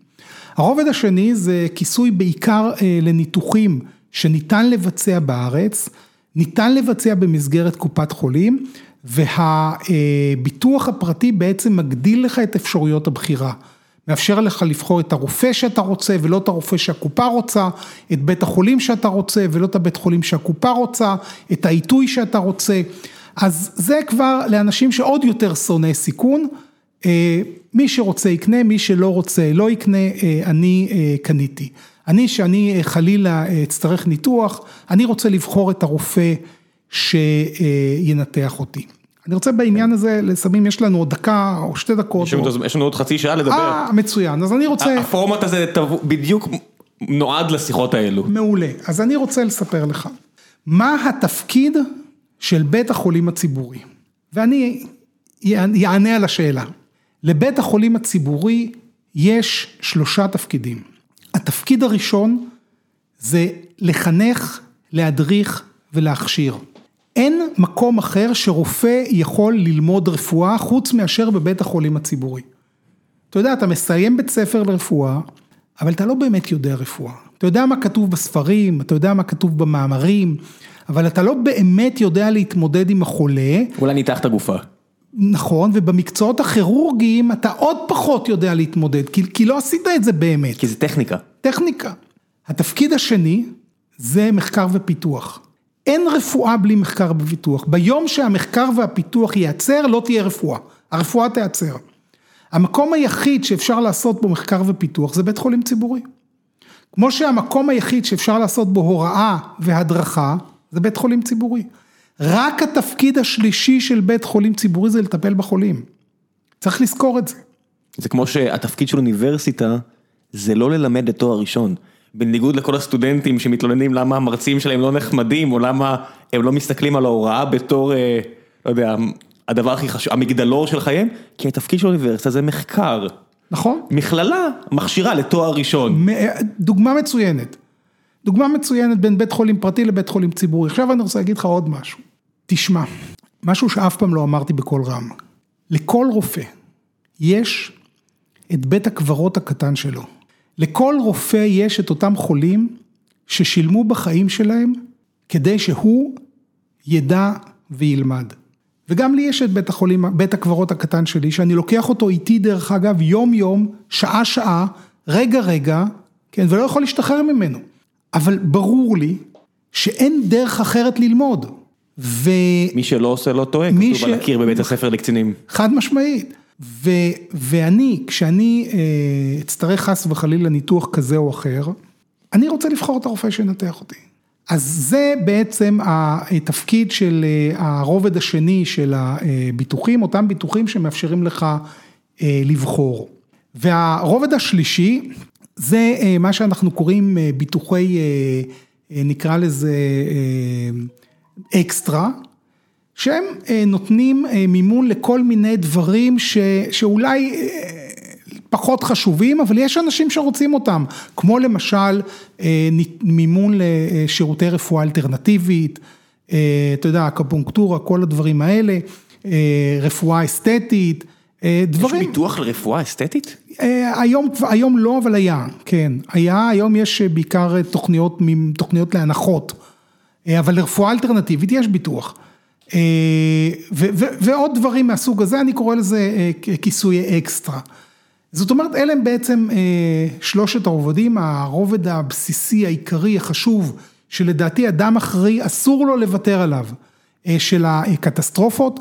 הרובד השני זה כיסוי בעיקר לניתוחים שניתן לבצע בארץ, ניתן לבצע במסגרת קופת חולים, והביטוח הפרטי בעצם מגדיל לך את אפשרויות הבחירה. מאפשר לך לבחור את הרופא שאתה רוצה ולא את הרופא שהקופה רוצה, את בית החולים שאתה רוצה ולא את הבית חולים שהקופה רוצה, את העיתוי שאתה רוצה. אז זה כבר לאנשים שעוד יותר שונא סיכון. מי שרוצה יקנה, מי שלא רוצה לא יקנה, אני קניתי. אני, שאני חלילה אצטרך ניתוח, אני רוצה לבחור את הרופא שינתח אותי. אני רוצה בעניין הזה, לסמים יש לנו עוד דקה או שתי דקות. יש לנו עוד חצי שעה לדבר. אה, מצוין, אז אני רוצה... הפורמט הזה בדיוק נועד לשיחות האלו. מעולה, אז אני רוצה לספר לך, מה התפקיד של בית החולים הציבורי? ואני אענה על השאלה. לבית החולים הציבורי יש שלושה תפקידים. התפקיד הראשון זה לחנך, להדריך ולהכשיר. אין מקום אחר שרופא יכול ללמוד רפואה חוץ מאשר בבית החולים הציבורי. אתה יודע, אתה מסיים בית ספר לרפואה, אבל אתה לא באמת יודע רפואה. אתה יודע מה כתוב בספרים, אתה יודע מה כתוב במאמרים, אבל אתה לא באמת יודע להתמודד עם החולה. אולי ניתח את הגופה. נכון, ובמקצועות הכירורגיים אתה עוד פחות יודע להתמודד, כי, כי לא עשית את זה באמת. כי זה טכניקה. טכניקה. התפקיד השני זה מחקר ופיתוח. אין רפואה בלי מחקר ופיתוח. ביום שהמחקר והפיתוח ייעצר, לא תהיה רפואה. הרפואה תיעצר. המקום היחיד שאפשר לעשות בו מחקר ופיתוח זה בית חולים ציבורי. כמו שהמקום היחיד שאפשר לעשות בו הוראה והדרכה זה בית חולים ציבורי. רק התפקיד השלישי של בית חולים ציבורי זה לטפל בחולים. צריך לזכור את זה. זה כמו שהתפקיד של אוניברסיטה זה לא ללמד את תואר ראשון. בניגוד לכל הסטודנטים שמתלוננים למה המרצים שלהם לא נחמדים, או למה הם לא מסתכלים על ההוראה בתור, לא יודע, הדבר הכי חשוב, המגדלור של חייהם, כי התפקיד של האוניברסיטה זה מחקר. נכון. מכללה מכשירה לתואר ראשון. דוגמה מצוינת. דוגמה מצוינת בין בית חולים פרטי לבית חולים ציבורי. עכשיו אני רוצה להגיד לך עוד משהו. תשמע, משהו שאף פעם לא אמרתי בקול רם. לכל רופא יש את בית הקברות הקטן שלו. לכל רופא יש את אותם חולים ששילמו בחיים שלהם כדי שהוא ידע וילמד. וגם לי יש את בית החולים, בית הקברות הקטן שלי, שאני לוקח אותו איתי דרך אגב יום יום, שעה שעה, רגע רגע, כן, ולא יכול להשתחרר ממנו. אבל ברור לי שאין דרך אחרת ללמוד. ו... מי שלא עושה לא טועה, כתוב ש... על הקיר בבית הספר לקצינים. חד משמעית. ו... ואני, כשאני אה, אצטרך חס וחלילה ניתוח כזה או אחר, אני רוצה לבחור את הרופא שינתח אותי. אז זה בעצם התפקיד של הרובד השני של הביטוחים, אותם ביטוחים שמאפשרים לך לבחור. והרובד השלישי זה מה שאנחנו קוראים ביטוחי, נקרא לזה אקסטרה, שהם נותנים מימון לכל מיני דברים ש, שאולי פחות חשובים, אבל יש אנשים שרוצים אותם, כמו למשל מימון לשירותי רפואה אלטרנטיבית, אתה יודע, אקפונקטורה, כל הדברים האלה, רפואה אסתטית, דברים. יש ביטוח לרפואה אסתטית? היום, היום לא, אבל היה, כן, היה, היום יש בעיקר תוכניות, תוכניות להנחות, אבל לרפואה אלטרנטיבית יש ביטוח. ו, ועוד דברים מהסוג הזה, אני קורא לזה כיסוי אקסטרה. זאת אומרת, אלה הם בעצם שלושת הרובדים, הרובד הבסיסי, העיקרי, החשוב, שלדעתי אדם אחראי, אסור לו לוותר עליו, של הקטסטרופות.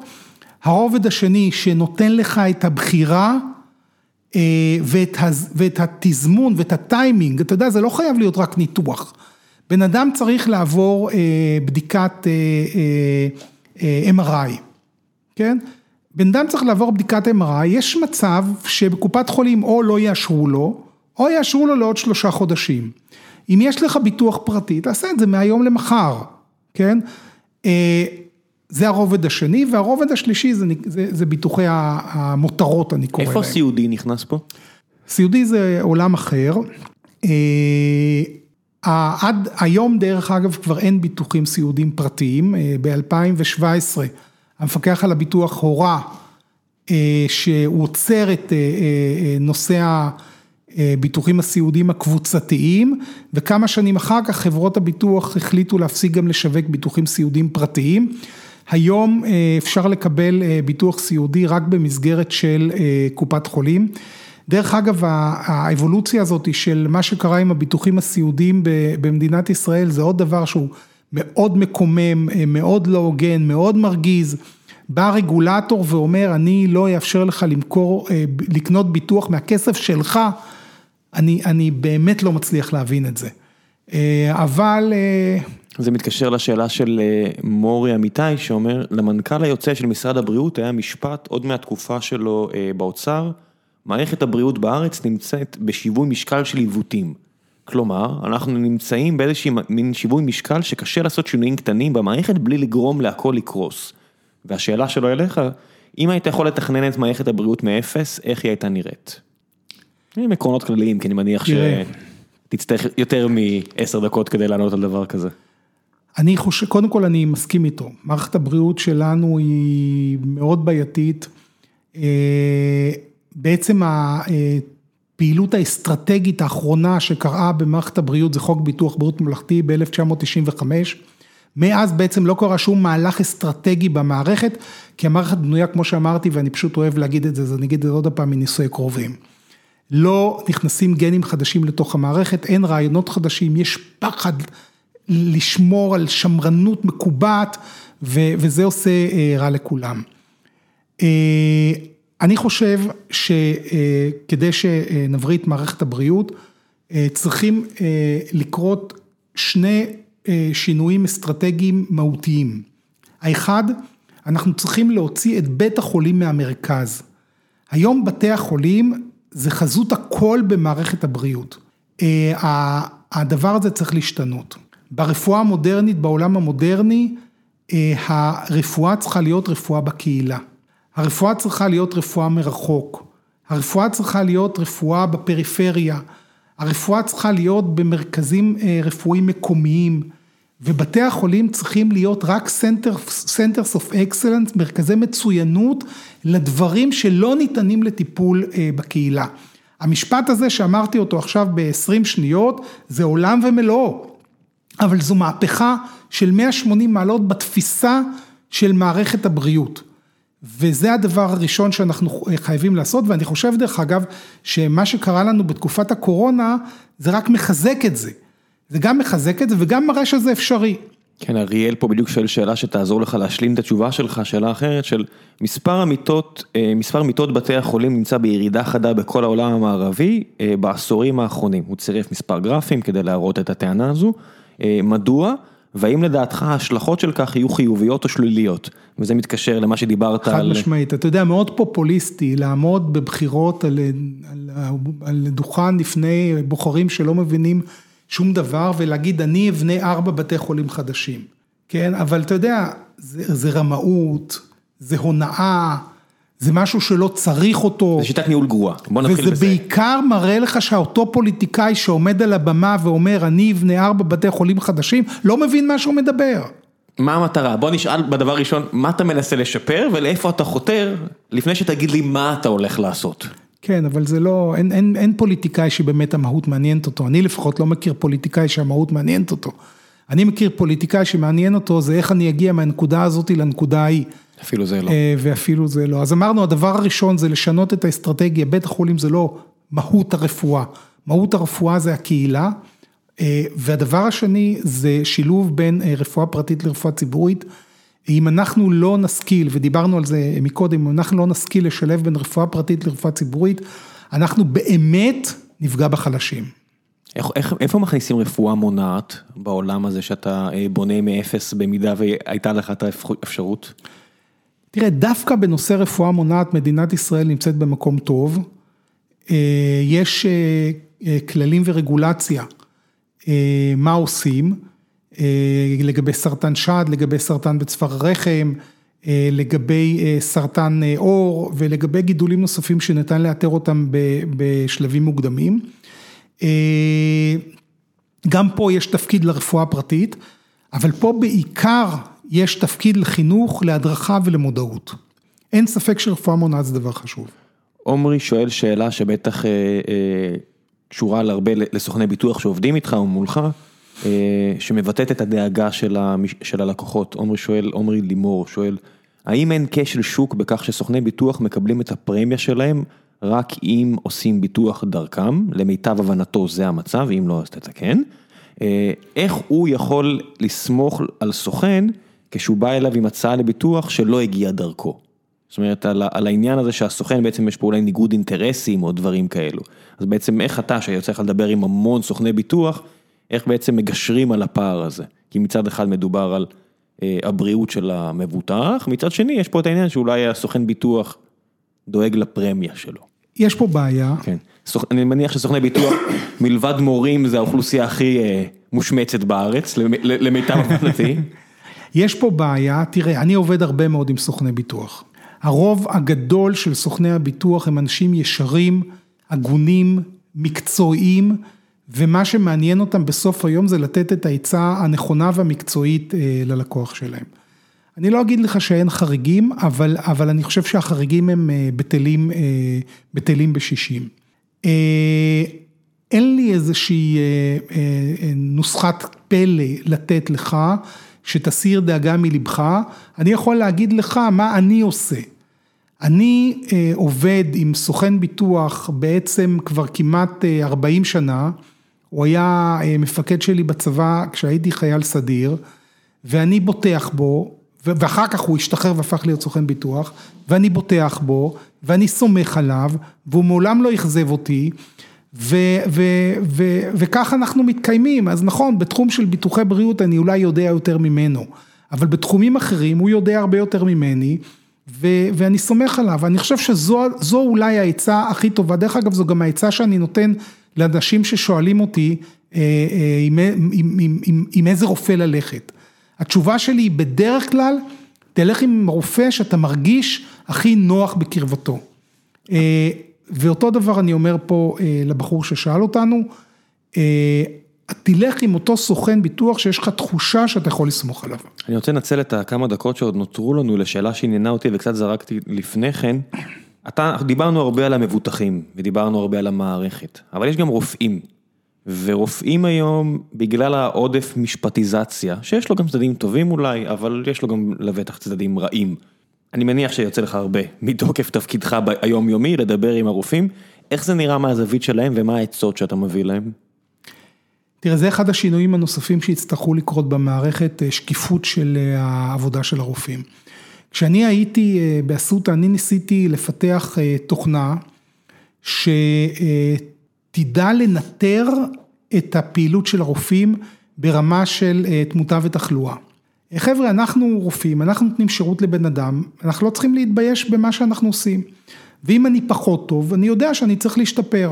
הרובד השני, שנותן לך את הבחירה ואת התזמון ואת הטיימינג, אתה יודע, זה לא חייב להיות רק ניתוח. בן אדם צריך לעבור בדיקת MRI, כן? בן אדם צריך לעבור בדיקת MRI, יש מצב שבקופת חולים או לא יאשרו לו, או יאשרו לו לעוד שלושה חודשים. אם יש לך ביטוח פרטי, תעשה את זה מהיום למחר, כן? זה הרובד השני, והרובד השלישי זה, זה, זה ביטוחי המותרות, אני קורא איפה להם. איפה סיעודי נכנס פה? סיעודי זה עולם אחר. עד היום דרך אגב כבר אין ביטוחים סיעודיים פרטיים, ב-2017 המפקח על הביטוח הורה שהוא עוצר את נושא הביטוחים הסיעודיים הקבוצתיים וכמה שנים אחר כך חברות הביטוח החליטו להפסיק גם לשווק ביטוחים סיעודיים פרטיים היום אפשר לקבל ביטוח סיעודי רק במסגרת של קופת חולים. דרך אגב, האבולוציה הזאת של מה שקרה עם הביטוחים הסיעודיים במדינת ישראל, זה עוד דבר שהוא מאוד מקומם, מאוד לא הוגן, מאוד מרגיז. בא רגולטור ואומר, אני לא אאפשר לך למכור, לקנות ביטוח מהכסף שלך, אני, אני באמת לא מצליח להבין את זה. אבל... זה מתקשר לשאלה של מורי אמיתי שאומר, למנכ"ל היוצא של משרד הבריאות היה משפט עוד מהתקופה שלו באוצר. מערכת הבריאות בארץ נמצאת בשיווי משקל של עיוותים. כלומר, אנחנו נמצאים באיזושהי מין שיווי משקל שקשה לעשות שינויים קטנים במערכת בלי לגרום להכל לקרוס. והשאלה שלו אליך, אם היית יכול לתכנן את מערכת הבריאות מאפס, איך היא הייתה נראית? עם עקרונות כלליים, כי אני מניח שתצטרך יותר מעשר דקות כדי לענות על דבר כזה. אני חושב, קודם כל אני מסכים איתו, מערכת הבריאות שלנו היא מאוד בעייתית. בעצם הפעילות האסטרטגית האחרונה שקרה במערכת הבריאות זה חוק ביטוח בריאות ממלכתי ב-1995. מאז בעצם לא קרה שום מהלך אסטרטגי במערכת, כי המערכת בנויה כמו שאמרתי ואני פשוט אוהב להגיד את זה, אז אני אגיד את זה עוד פעם מנישואי קרובים. לא נכנסים גנים חדשים לתוך המערכת, אין רעיונות חדשים, יש פחד לשמור על שמרנות מקובעת וזה עושה רע לכולם. אני חושב שכדי שנבריא את מערכת הבריאות, צריכים לקרות שני שינויים אסטרטגיים מהותיים. האחד, אנחנו צריכים להוציא את בית החולים מהמרכז. היום בתי החולים זה חזות הכל במערכת הבריאות. הדבר הזה צריך להשתנות. ברפואה המודרנית, בעולם המודרני, הרפואה צריכה להיות רפואה בקהילה. הרפואה צריכה להיות רפואה מרחוק, הרפואה צריכה להיות רפואה בפריפריה, הרפואה צריכה להיות במרכזים רפואיים מקומיים, ובתי החולים צריכים להיות רק centers of excellence, מרכזי מצוינות לדברים שלא ניתנים לטיפול בקהילה. המשפט הזה שאמרתי אותו עכשיו ב-20 שניות, זה עולם ומלואו, אבל זו מהפכה של 180 מעלות בתפיסה של מערכת הבריאות. וזה הדבר הראשון שאנחנו חייבים לעשות, ואני חושב דרך אגב, שמה שקרה לנו בתקופת הקורונה, זה רק מחזק את זה. זה גם מחזק את זה וגם מראה שזה אפשרי. כן, אריאל פה בדיוק שואל שאלה שתעזור לך להשלים את התשובה שלך, שאלה אחרת של מספר המיטות, מספר מיטות בתי החולים נמצא בירידה חדה בכל העולם המערבי בעשורים האחרונים. הוא צירף מספר גרפים כדי להראות את הטענה הזו. מדוע? והאם לדעתך ההשלכות של כך יהיו חיוביות או שליליות? וזה מתקשר למה שדיברת על... חד משמעית, אתה יודע, מאוד פופוליסטי לעמוד בבחירות על דוכן לפני בוחרים שלא מבינים שום דבר ולהגיד אני אבנה ארבע בתי חולים חדשים, כן? אבל אתה יודע, זה רמאות, זה הונאה. זה משהו שלא צריך אותו. זה שיטת ניהול גרועה, בוא נתחיל בזה. וזה בעיקר מראה לך שאותו פוליטיקאי שעומד על הבמה ואומר אני אבנה ארבע בתי חולים חדשים, לא מבין מה שהוא מדבר. מה המטרה? בוא נשאל בדבר ראשון, מה אתה מנסה לשפר ולאיפה אתה חותר, לפני שתגיד לי מה אתה הולך לעשות. כן, אבל זה לא, אין, אין, אין פוליטיקאי שבאמת המהות מעניינת אותו, אני לפחות לא מכיר פוליטיקאי שהמהות מעניינת אותו. אני מכיר פוליטיקאי שמעניין אותו זה איך אני אגיע מהנקודה הזאת לנקודה ההיא. אפילו זה לא. ואפילו זה לא. אז אמרנו, הדבר הראשון זה לשנות את האסטרטגיה, בית החולים זה לא מהות הרפואה, מהות הרפואה זה הקהילה, והדבר השני זה שילוב בין רפואה פרטית לרפואה ציבורית. אם אנחנו לא נשכיל, ודיברנו על זה מקודם, אם אנחנו לא נשכיל לשלב בין רפואה פרטית לרפואה ציבורית, אנחנו באמת נפגע בחלשים. איך, איך, איפה מכניסים רפואה מונעת בעולם הזה שאתה בונה מאפס במידה והייתה לך את האפשרות? תראה, דווקא בנושא רפואה מונעת מדינת ישראל נמצאת במקום טוב, יש כללים ורגולציה, מה עושים, לגבי סרטן שד, לגבי סרטן בצוואר הרחם, לגבי סרטן עור ולגבי גידולים נוספים שניתן לאתר אותם בשלבים מוקדמים. גם פה יש תפקיד לרפואה הפרטית, אבל פה בעיקר יש תפקיד לחינוך, להדרכה ולמודעות. אין ספק שרפואה מונעת זה דבר חשוב. עומרי שואל שאלה שבטח קשורה להרבה לסוכני ביטוח שעובדים איתך או מולך. שמבטאת את הדאגה של הלקוחות. עומרי שואל, עומרי לימור שואל, האם אין כשל שוק בכך שסוכני ביטוח מקבלים את הפרמיה שלהם רק אם עושים ביטוח דרכם, למיטב הבנתו זה המצב, אם לא אז תתקן. איך הוא יכול לסמוך על סוכן כשהוא בא אליו עם הצעה לביטוח שלא הגיע דרכו. זאת אומרת, על על העניין הזה שהסוכן בעצם יש פה אולי ניגוד אינטרסים או דברים כאלו. אז בעצם איך אתה, שיוצא לך לדבר עם המון סוכני ביטוח, איך בעצם מגשרים על הפער הזה? כי מצד אחד מדובר על אה, הבריאות של המבוטח, מצד שני יש פה את העניין שאולי הסוכן ביטוח דואג לפרמיה שלו. יש פה בעיה. כן, אני מניח שסוכני ביטוח, מלבד מורים, זה האוכלוסייה הכי אה, מושמצת בארץ, למיטב הבנתי. (laughs) יש פה בעיה, תראה, אני עובד הרבה מאוד עם סוכני ביטוח. הרוב הגדול של סוכני הביטוח הם אנשים ישרים, הגונים, מקצועיים, ומה שמעניין אותם בסוף היום זה לתת את העצה הנכונה והמקצועית אה, ללקוח שלהם. אני לא אגיד לך שאין חריגים, אבל, אבל אני חושב שהחריגים הם אה, בטלים, אה, בטלים בשישים. אין לי איזושהי נוסחת פלא לתת לך. שתסיר דאגה מלבך, אני יכול להגיד לך מה אני עושה. אני אה, עובד עם סוכן ביטוח בעצם כבר כמעט 40 אה, שנה, הוא היה אה, מפקד שלי בצבא כשהייתי חייל סדיר, ואני בוטח בו, ואחר כך הוא השתחרר והפך להיות סוכן ביטוח, ואני בוטח בו, ואני סומך עליו, והוא מעולם לא אכזב אותי, וכך אנחנו מתקיימים, אז נכון, בתחום של ביטוחי בריאות אני אולי יודע יותר ממנו, אבל בתחומים אחרים הוא יודע הרבה יותר ממני, ו- ואני סומך עליו, אני חושב שזו אולי העצה הכי טובה, דרך אגב זו גם העצה שאני נותן לאנשים ששואלים אותי אה, אה, עם, עם, עם, עם, עם איזה רופא ללכת. התשובה שלי היא בדרך כלל, תלך עם רופא שאתה מרגיש הכי נוח בקרבתו. ואותו דבר אני אומר פה אה, לבחור ששאל אותנו, אה, תלך עם אותו סוכן ביטוח שיש לך תחושה שאתה יכול לסמוך עליו. אני רוצה לנצל את הכמה דקות שעוד נותרו לנו לשאלה שעניינה אותי וקצת זרקתי לפני כן. אתה, דיברנו הרבה על המבוטחים ודיברנו הרבה על המערכת, אבל יש גם רופאים. ורופאים היום, בגלל העודף משפטיזציה, שיש לו גם צדדים טובים אולי, אבל יש לו גם לבטח צדדים רעים. אני מניח שיוצא לך הרבה, מתוקף תפקידך היומיומי, לדבר עם הרופאים, איך זה נראה מהזווית שלהם ומה העצות שאתה מביא להם? תראה, זה אחד השינויים הנוספים שיצטרכו לקרות במערכת, אה, שקיפות של אה, העבודה של הרופאים. כשאני הייתי אה, באסותא, אני ניסיתי לפתח תוכנה שתדע לנטר את הפעילות של הרופאים ברמה של תמותה ותחלואה. חבר'ה, אנחנו רופאים, אנחנו נותנים שירות לבן אדם, אנחנו לא צריכים להתבייש במה שאנחנו עושים. ואם אני פחות טוב, אני יודע שאני צריך להשתפר.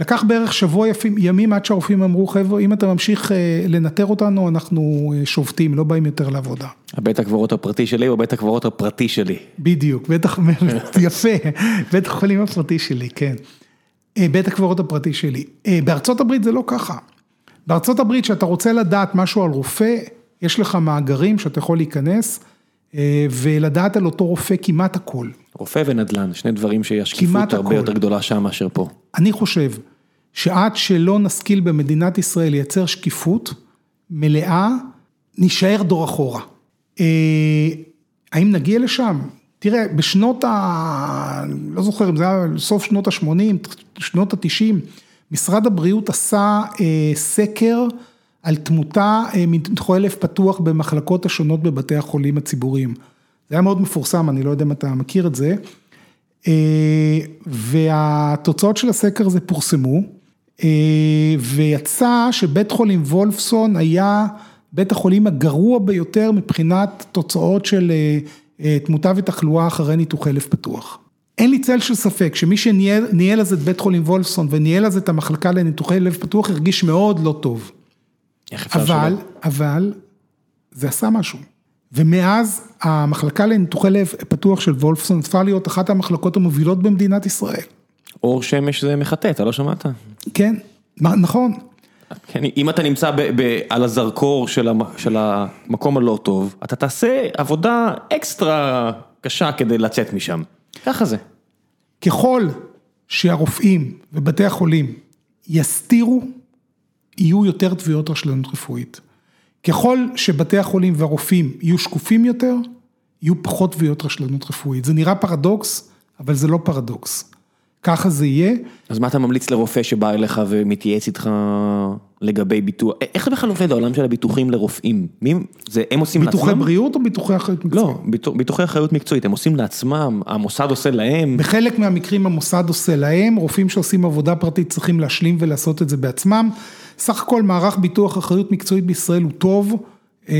לקח בערך שבוע ימים עד שהרופאים אמרו, חבר'ה, אם אתה ממשיך אה, לנטר אותנו, אנחנו אה, שובתים, לא באים יותר לעבודה. הבית הקברות הפרטי שלי או בית הקברות הפרטי שלי? בדיוק, בטח, (laughs) יפה, בית החולים הפרטי שלי, כן. אה, בית הקברות הפרטי שלי. בארצות הברית זה לא ככה. בארצות הברית, כשאתה רוצה לדעת משהו על רופא, יש לך מאגרים שאתה יכול להיכנס אה, ולדעת על אותו רופא כמעט הכל. רופא ונדל"ן, שני דברים שיש שקיפות הרבה יותר גדולה שם מאשר פה. אני חושב שעד שלא נשכיל במדינת ישראל לייצר שקיפות מלאה, נישאר דור אחורה. אה, האם נגיע לשם? תראה, בשנות ה... לא זוכר אם זה היה סוף שנות ה-80, שנות ה-90, משרד הבריאות עשה אה, סקר על תמותה אה, מתחולל לב פתוח במחלקות השונות בבתי החולים הציבוריים. זה היה מאוד מפורסם, אני לא יודע אם אתה מכיר את זה. אה, והתוצאות של הסקר הזה פורסמו, אה, ויצא שבית חולים וולפסון היה בית החולים הגרוע ביותר מבחינת תוצאות של תמותה ותחלואה אחרי ניתוחי לב פתוח. אין לי צל של ספק שמי שניהל אז את בית חולים וולפסון וניהל אז את המחלקה לניתוחי לב פתוח הרגיש מאוד לא טוב. איך אפשר שלא? אבל, אבל, זה עשה משהו. ומאז המחלקה לניתוחי לב פתוח של וולפסון הפכה להיות אחת המחלקות המובילות במדינת ישראל. אור שמש זה מחטא, אתה לא שמעת? כן, נכון. כן, אם אתה נמצא ב, ב, על הזרקור של, המ, של המקום הלא טוב, אתה תעשה עבודה אקסטרה קשה כדי לצאת משם. ככה זה. ככל שהרופאים ובתי החולים יסתירו יהיו יותר תביעות רשלנות רפואית. ככל שבתי החולים והרופאים יהיו שקופים יותר, יהיו פחות תביעות רשלנות רפואית. זה נראה פרדוקס, אבל זה לא פרדוקס. ככה זה יהיה. אז מה אתה ממליץ לרופא שבא אליך ומתייעץ איתך לגבי ביטוח, איך זה בכלל עובד העולם של הביטוחים לרופאים? מי, זה הם עושים ביטוחי לעצמם? בריאות או ביטוחי אחריות מקצועית? לא, ביטוח- ביטוחי אחריות מקצועית, הם עושים לעצמם, המוסד עושה להם, בחלק מהמקרים המוסד עושה להם, רופאים שעושים עבודה פרטית צריכים להשלים ולעשות את זה בעצמם. סך הכל מערך ביטוח אחריות מקצועית בישראל הוא טוב. אה, אה,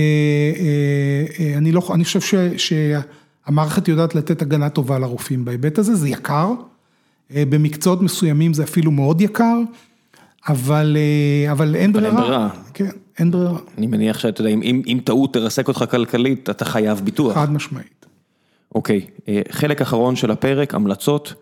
אה, אני לא, אני חושב ש, שהמערכת יודעת לתת הגנה טובה לרופאים בהיבט הזה, זה יקר. במקצועות מסוימים זה אפילו מאוד יקר, אבל, אבל אין אבל ברירה. אין ברירה. כן, אין ברירה, אני מניח שאתה יודע, אם- אם אם טעות תרסק אותך כלכלית, אתה חייב ביטוח. חד משמעית. אוקיי, חלק אחרון של הפרק, המלצות.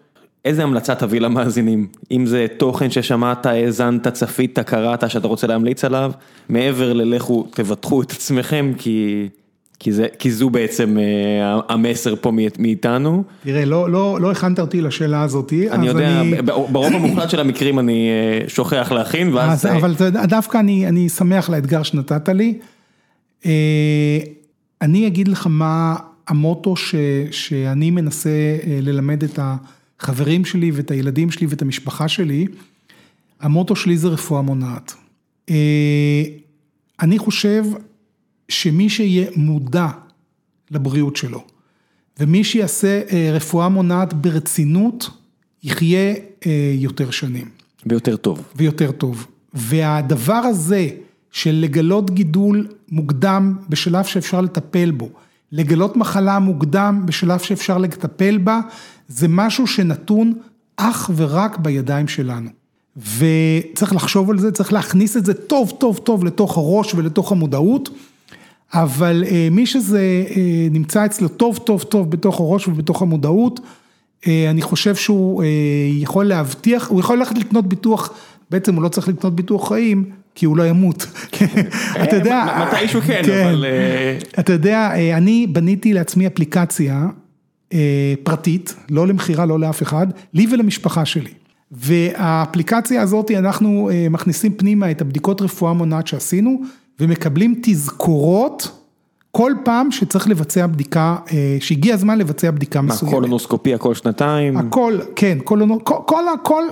איזה המלצה תביא למאזינים? אם זה תוכן ששמעת, האזנת, צפית, קראת, שאתה רוצה להמליץ עליו, מעבר ללכו, תבטחו את עצמכם, כי, כי, זה, כי זו בעצם אה, המסר פה מאית- מאיתנו. תראה, לא, לא, לא הכנת אותי לשאלה הזאת, אני אז יודע, אני... ברוב המוחלט של המקרים אני אה, שוכח להכין, ואז... אז, אה, אבל דווקא אני, אני שמח לאתגר שנתת לי. אה, אני אגיד לך מה המוטו ש, שאני מנסה אה, ללמד את החברים שלי ואת הילדים שלי ואת המשפחה שלי. המוטו שלי זה רפואה מונעת. אה, אני חושב שמי שיהיה מודע לבריאות שלו, ומי שיעשה אה, רפואה מונעת ברצינות, יחיה אה, יותר שנים. ויותר טוב. ויותר טוב. והדבר הזה של לגלות גידול מוקדם בשלב שאפשר לטפל בו, לגלות מחלה מוקדם בשלב שאפשר לטפל בה, זה משהו שנתון אך ורק בידיים שלנו. וצריך לחשוב על זה, צריך להכניס את זה טוב טוב טוב לתוך הראש ולתוך המודעות, אבל אה, מי שזה אה, נמצא אצלו טוב טוב טוב בתוך הראש ובתוך המודעות, אה, אני חושב שהוא אה, יכול להבטיח, הוא יכול ללכת לקנות ביטוח, בעצם הוא לא צריך לקנות ביטוח חיים, כי הוא לא ימות. אתה יודע, מתישהו כן, אבל... אתה יודע, אני בניתי לעצמי אפליקציה פרטית, לא למכירה, לא לאף אחד, לי ולמשפחה שלי. והאפליקציה הזאת, אנחנו אה, מכניסים פנימה את הבדיקות רפואה מונעת שעשינו, ומקבלים תזכורות כל פעם שצריך לבצע בדיקה, אה, שהגיע הזמן לבצע בדיקה מה, מסוימת. קולונוסקופיה כל שנתיים? הכל, כן, כל, כל, כל, כל,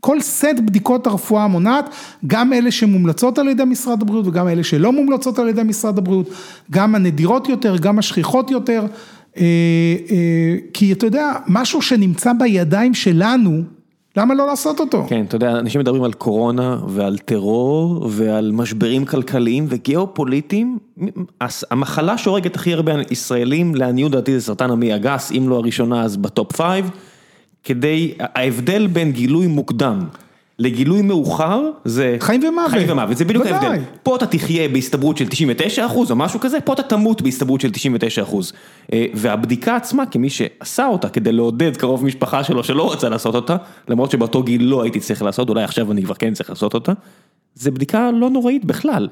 כל סט בדיקות הרפואה המונעת, גם אלה שמומלצות על ידי משרד הבריאות וגם אלה שלא מומלצות על ידי משרד הבריאות, גם הנדירות יותר, גם השכיחות יותר, אה, אה, כי אתה יודע, משהו שנמצא בידיים שלנו, למה לא לעשות אותו? כן, אתה יודע, אנשים מדברים על קורונה ועל טרור ועל משברים כלכליים וגיאופוליטיים. המחלה שהורגת הכי הרבה ישראלים, לעניות דעתי זה סרטן המעי הגס, אם לא הראשונה אז ב top five. כדי, ההבדל בין גילוי מוקדם לגילוי מאוחר זה... חיים ומוות. חיים ומוות, זה בדיוק. ההבדל. פה אתה תחיה בהסתברות של 99 אחוז או משהו כזה, פה אתה תמות בהסתברות של 99 אחוז. אה, והבדיקה עצמה, כמי שעשה אותה כדי לעודד קרוב משפחה שלו שלא רצה לעשות אותה, למרות שבאותו גיל לא הייתי צריך לעשות, אולי עכשיו אני כבר כן צריך לעשות אותה, זה בדיקה לא נוראית בכלל.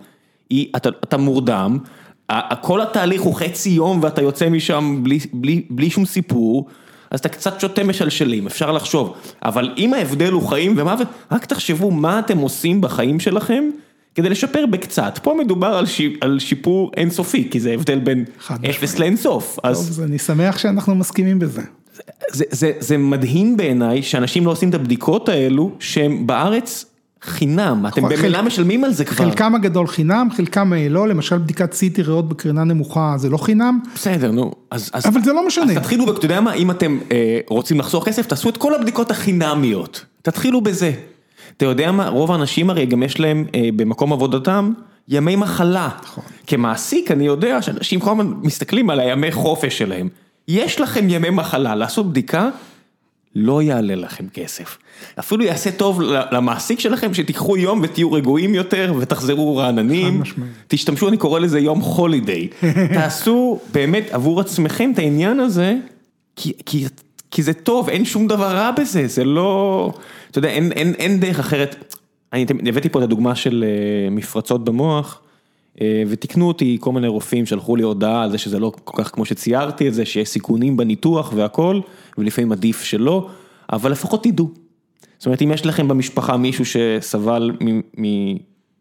היא, אתה, אתה מורדם, כל התהליך הוא חצי יום ואתה יוצא משם בלי, בלי, בלי שום סיפור. אז אתה קצת שותה משלשלים, אפשר לחשוב, אבל אם ההבדל הוא חיים ומוות, רק תחשבו מה אתם עושים בחיים שלכם כדי לשפר בקצת. פה מדובר על, שיפ, על שיפור אינסופי, כי זה הבדל בין אפס לאינסוף. טוב, אז אז אני שמח שאנחנו מסכימים בזה. זה, זה, זה מדהים בעיניי שאנשים לא עושים את הבדיקות האלו, שהם בארץ חינם, אתם נכון, במילא חלק- משלמים על זה כבר. חלקם הגדול חינם, חלקם לא, למשל בדיקת CT ריאות בקרינה נמוכה זה לא חינם, בסדר, נו, אז... אז אבל זה לא משנה. אז תתחילו, אתה יודע מה, אם אתם אה, רוצים לחסוך כסף, תעשו את כל הבדיקות החינמיות. תתחילו בזה. אתה יודע מה, רוב האנשים הרי גם יש להם אה, במקום עבודתם ימי מחלה. נכון. כמעסיק אני יודע שאנשים כל הזמן מסתכלים על הימי חופש שלהם. יש לכם ימי מחלה, לעשות בדיקה לא יעלה לכם כסף. אפילו יעשה טוב למעסיק שלכם שתיקחו יום ותהיו רגועים יותר ותחזרו רעננים. תשתמשו, אני קורא לזה יום הולידיי. (laughs) תעשו באמת עבור עצמכם את העניין הזה, כי, כי, כי זה טוב, אין שום דבר רע בזה, זה לא... אתה יודע, אין, אין, אין דרך אחרת. אני הבאתי פה את הדוגמה של אה, מפרצות במוח, ותיקנו אותי כל מיני רופאים, שלחו לי הודעה על זה שזה לא כל כך כמו שציירתי את זה, שיש סיכונים בניתוח והכל, ולפעמים עדיף שלא, אבל לפחות תדעו. זאת אומרת, אם יש לכם במשפחה מישהו שסבל מ... מ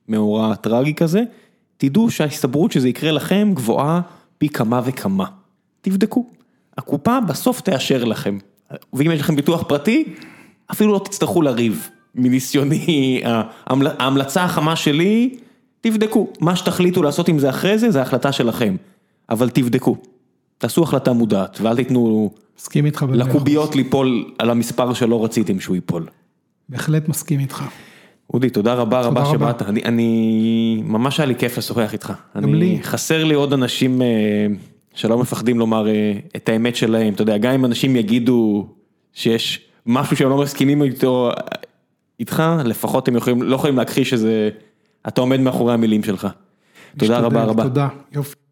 מאורע טרגי כזה, תדעו שההסתברות שזה יקרה לכם גבוהה פי כמה וכמה. תבדקו. הקופה בסוף תאשר לכם. ואם יש לכם ביטוח פרטי, אפילו לא תצטרכו לריב. מניסיוני, (laughs) ההמלצה החמה שלי, תבדקו. מה שתחליטו לעשות עם זה אחרי זה, זה החלטה שלכם. אבל תבדקו. תעשו החלטה מודעת, ואל תיתנו. לקוביות ליפול על המספר שלא רציתם שהוא ייפול. בהחלט מסכים איתך. אודי, תודה רבה תודה רבה רבה. שבאת, אני, אני, ממש היה לי כיף לשוחח איתך. גם אני, לי. חסר לי עוד אנשים אה, שלא מפחדים לומר אה, את האמת שלהם, אתה יודע, גם אם אנשים יגידו שיש משהו שהם לא מסכימים איתו, איתך, לפחות הם יכולים, לא יכולים להכחיש שזה, אתה עומד מאחורי המילים שלך. תודה רבה רבה. תודה, יופי.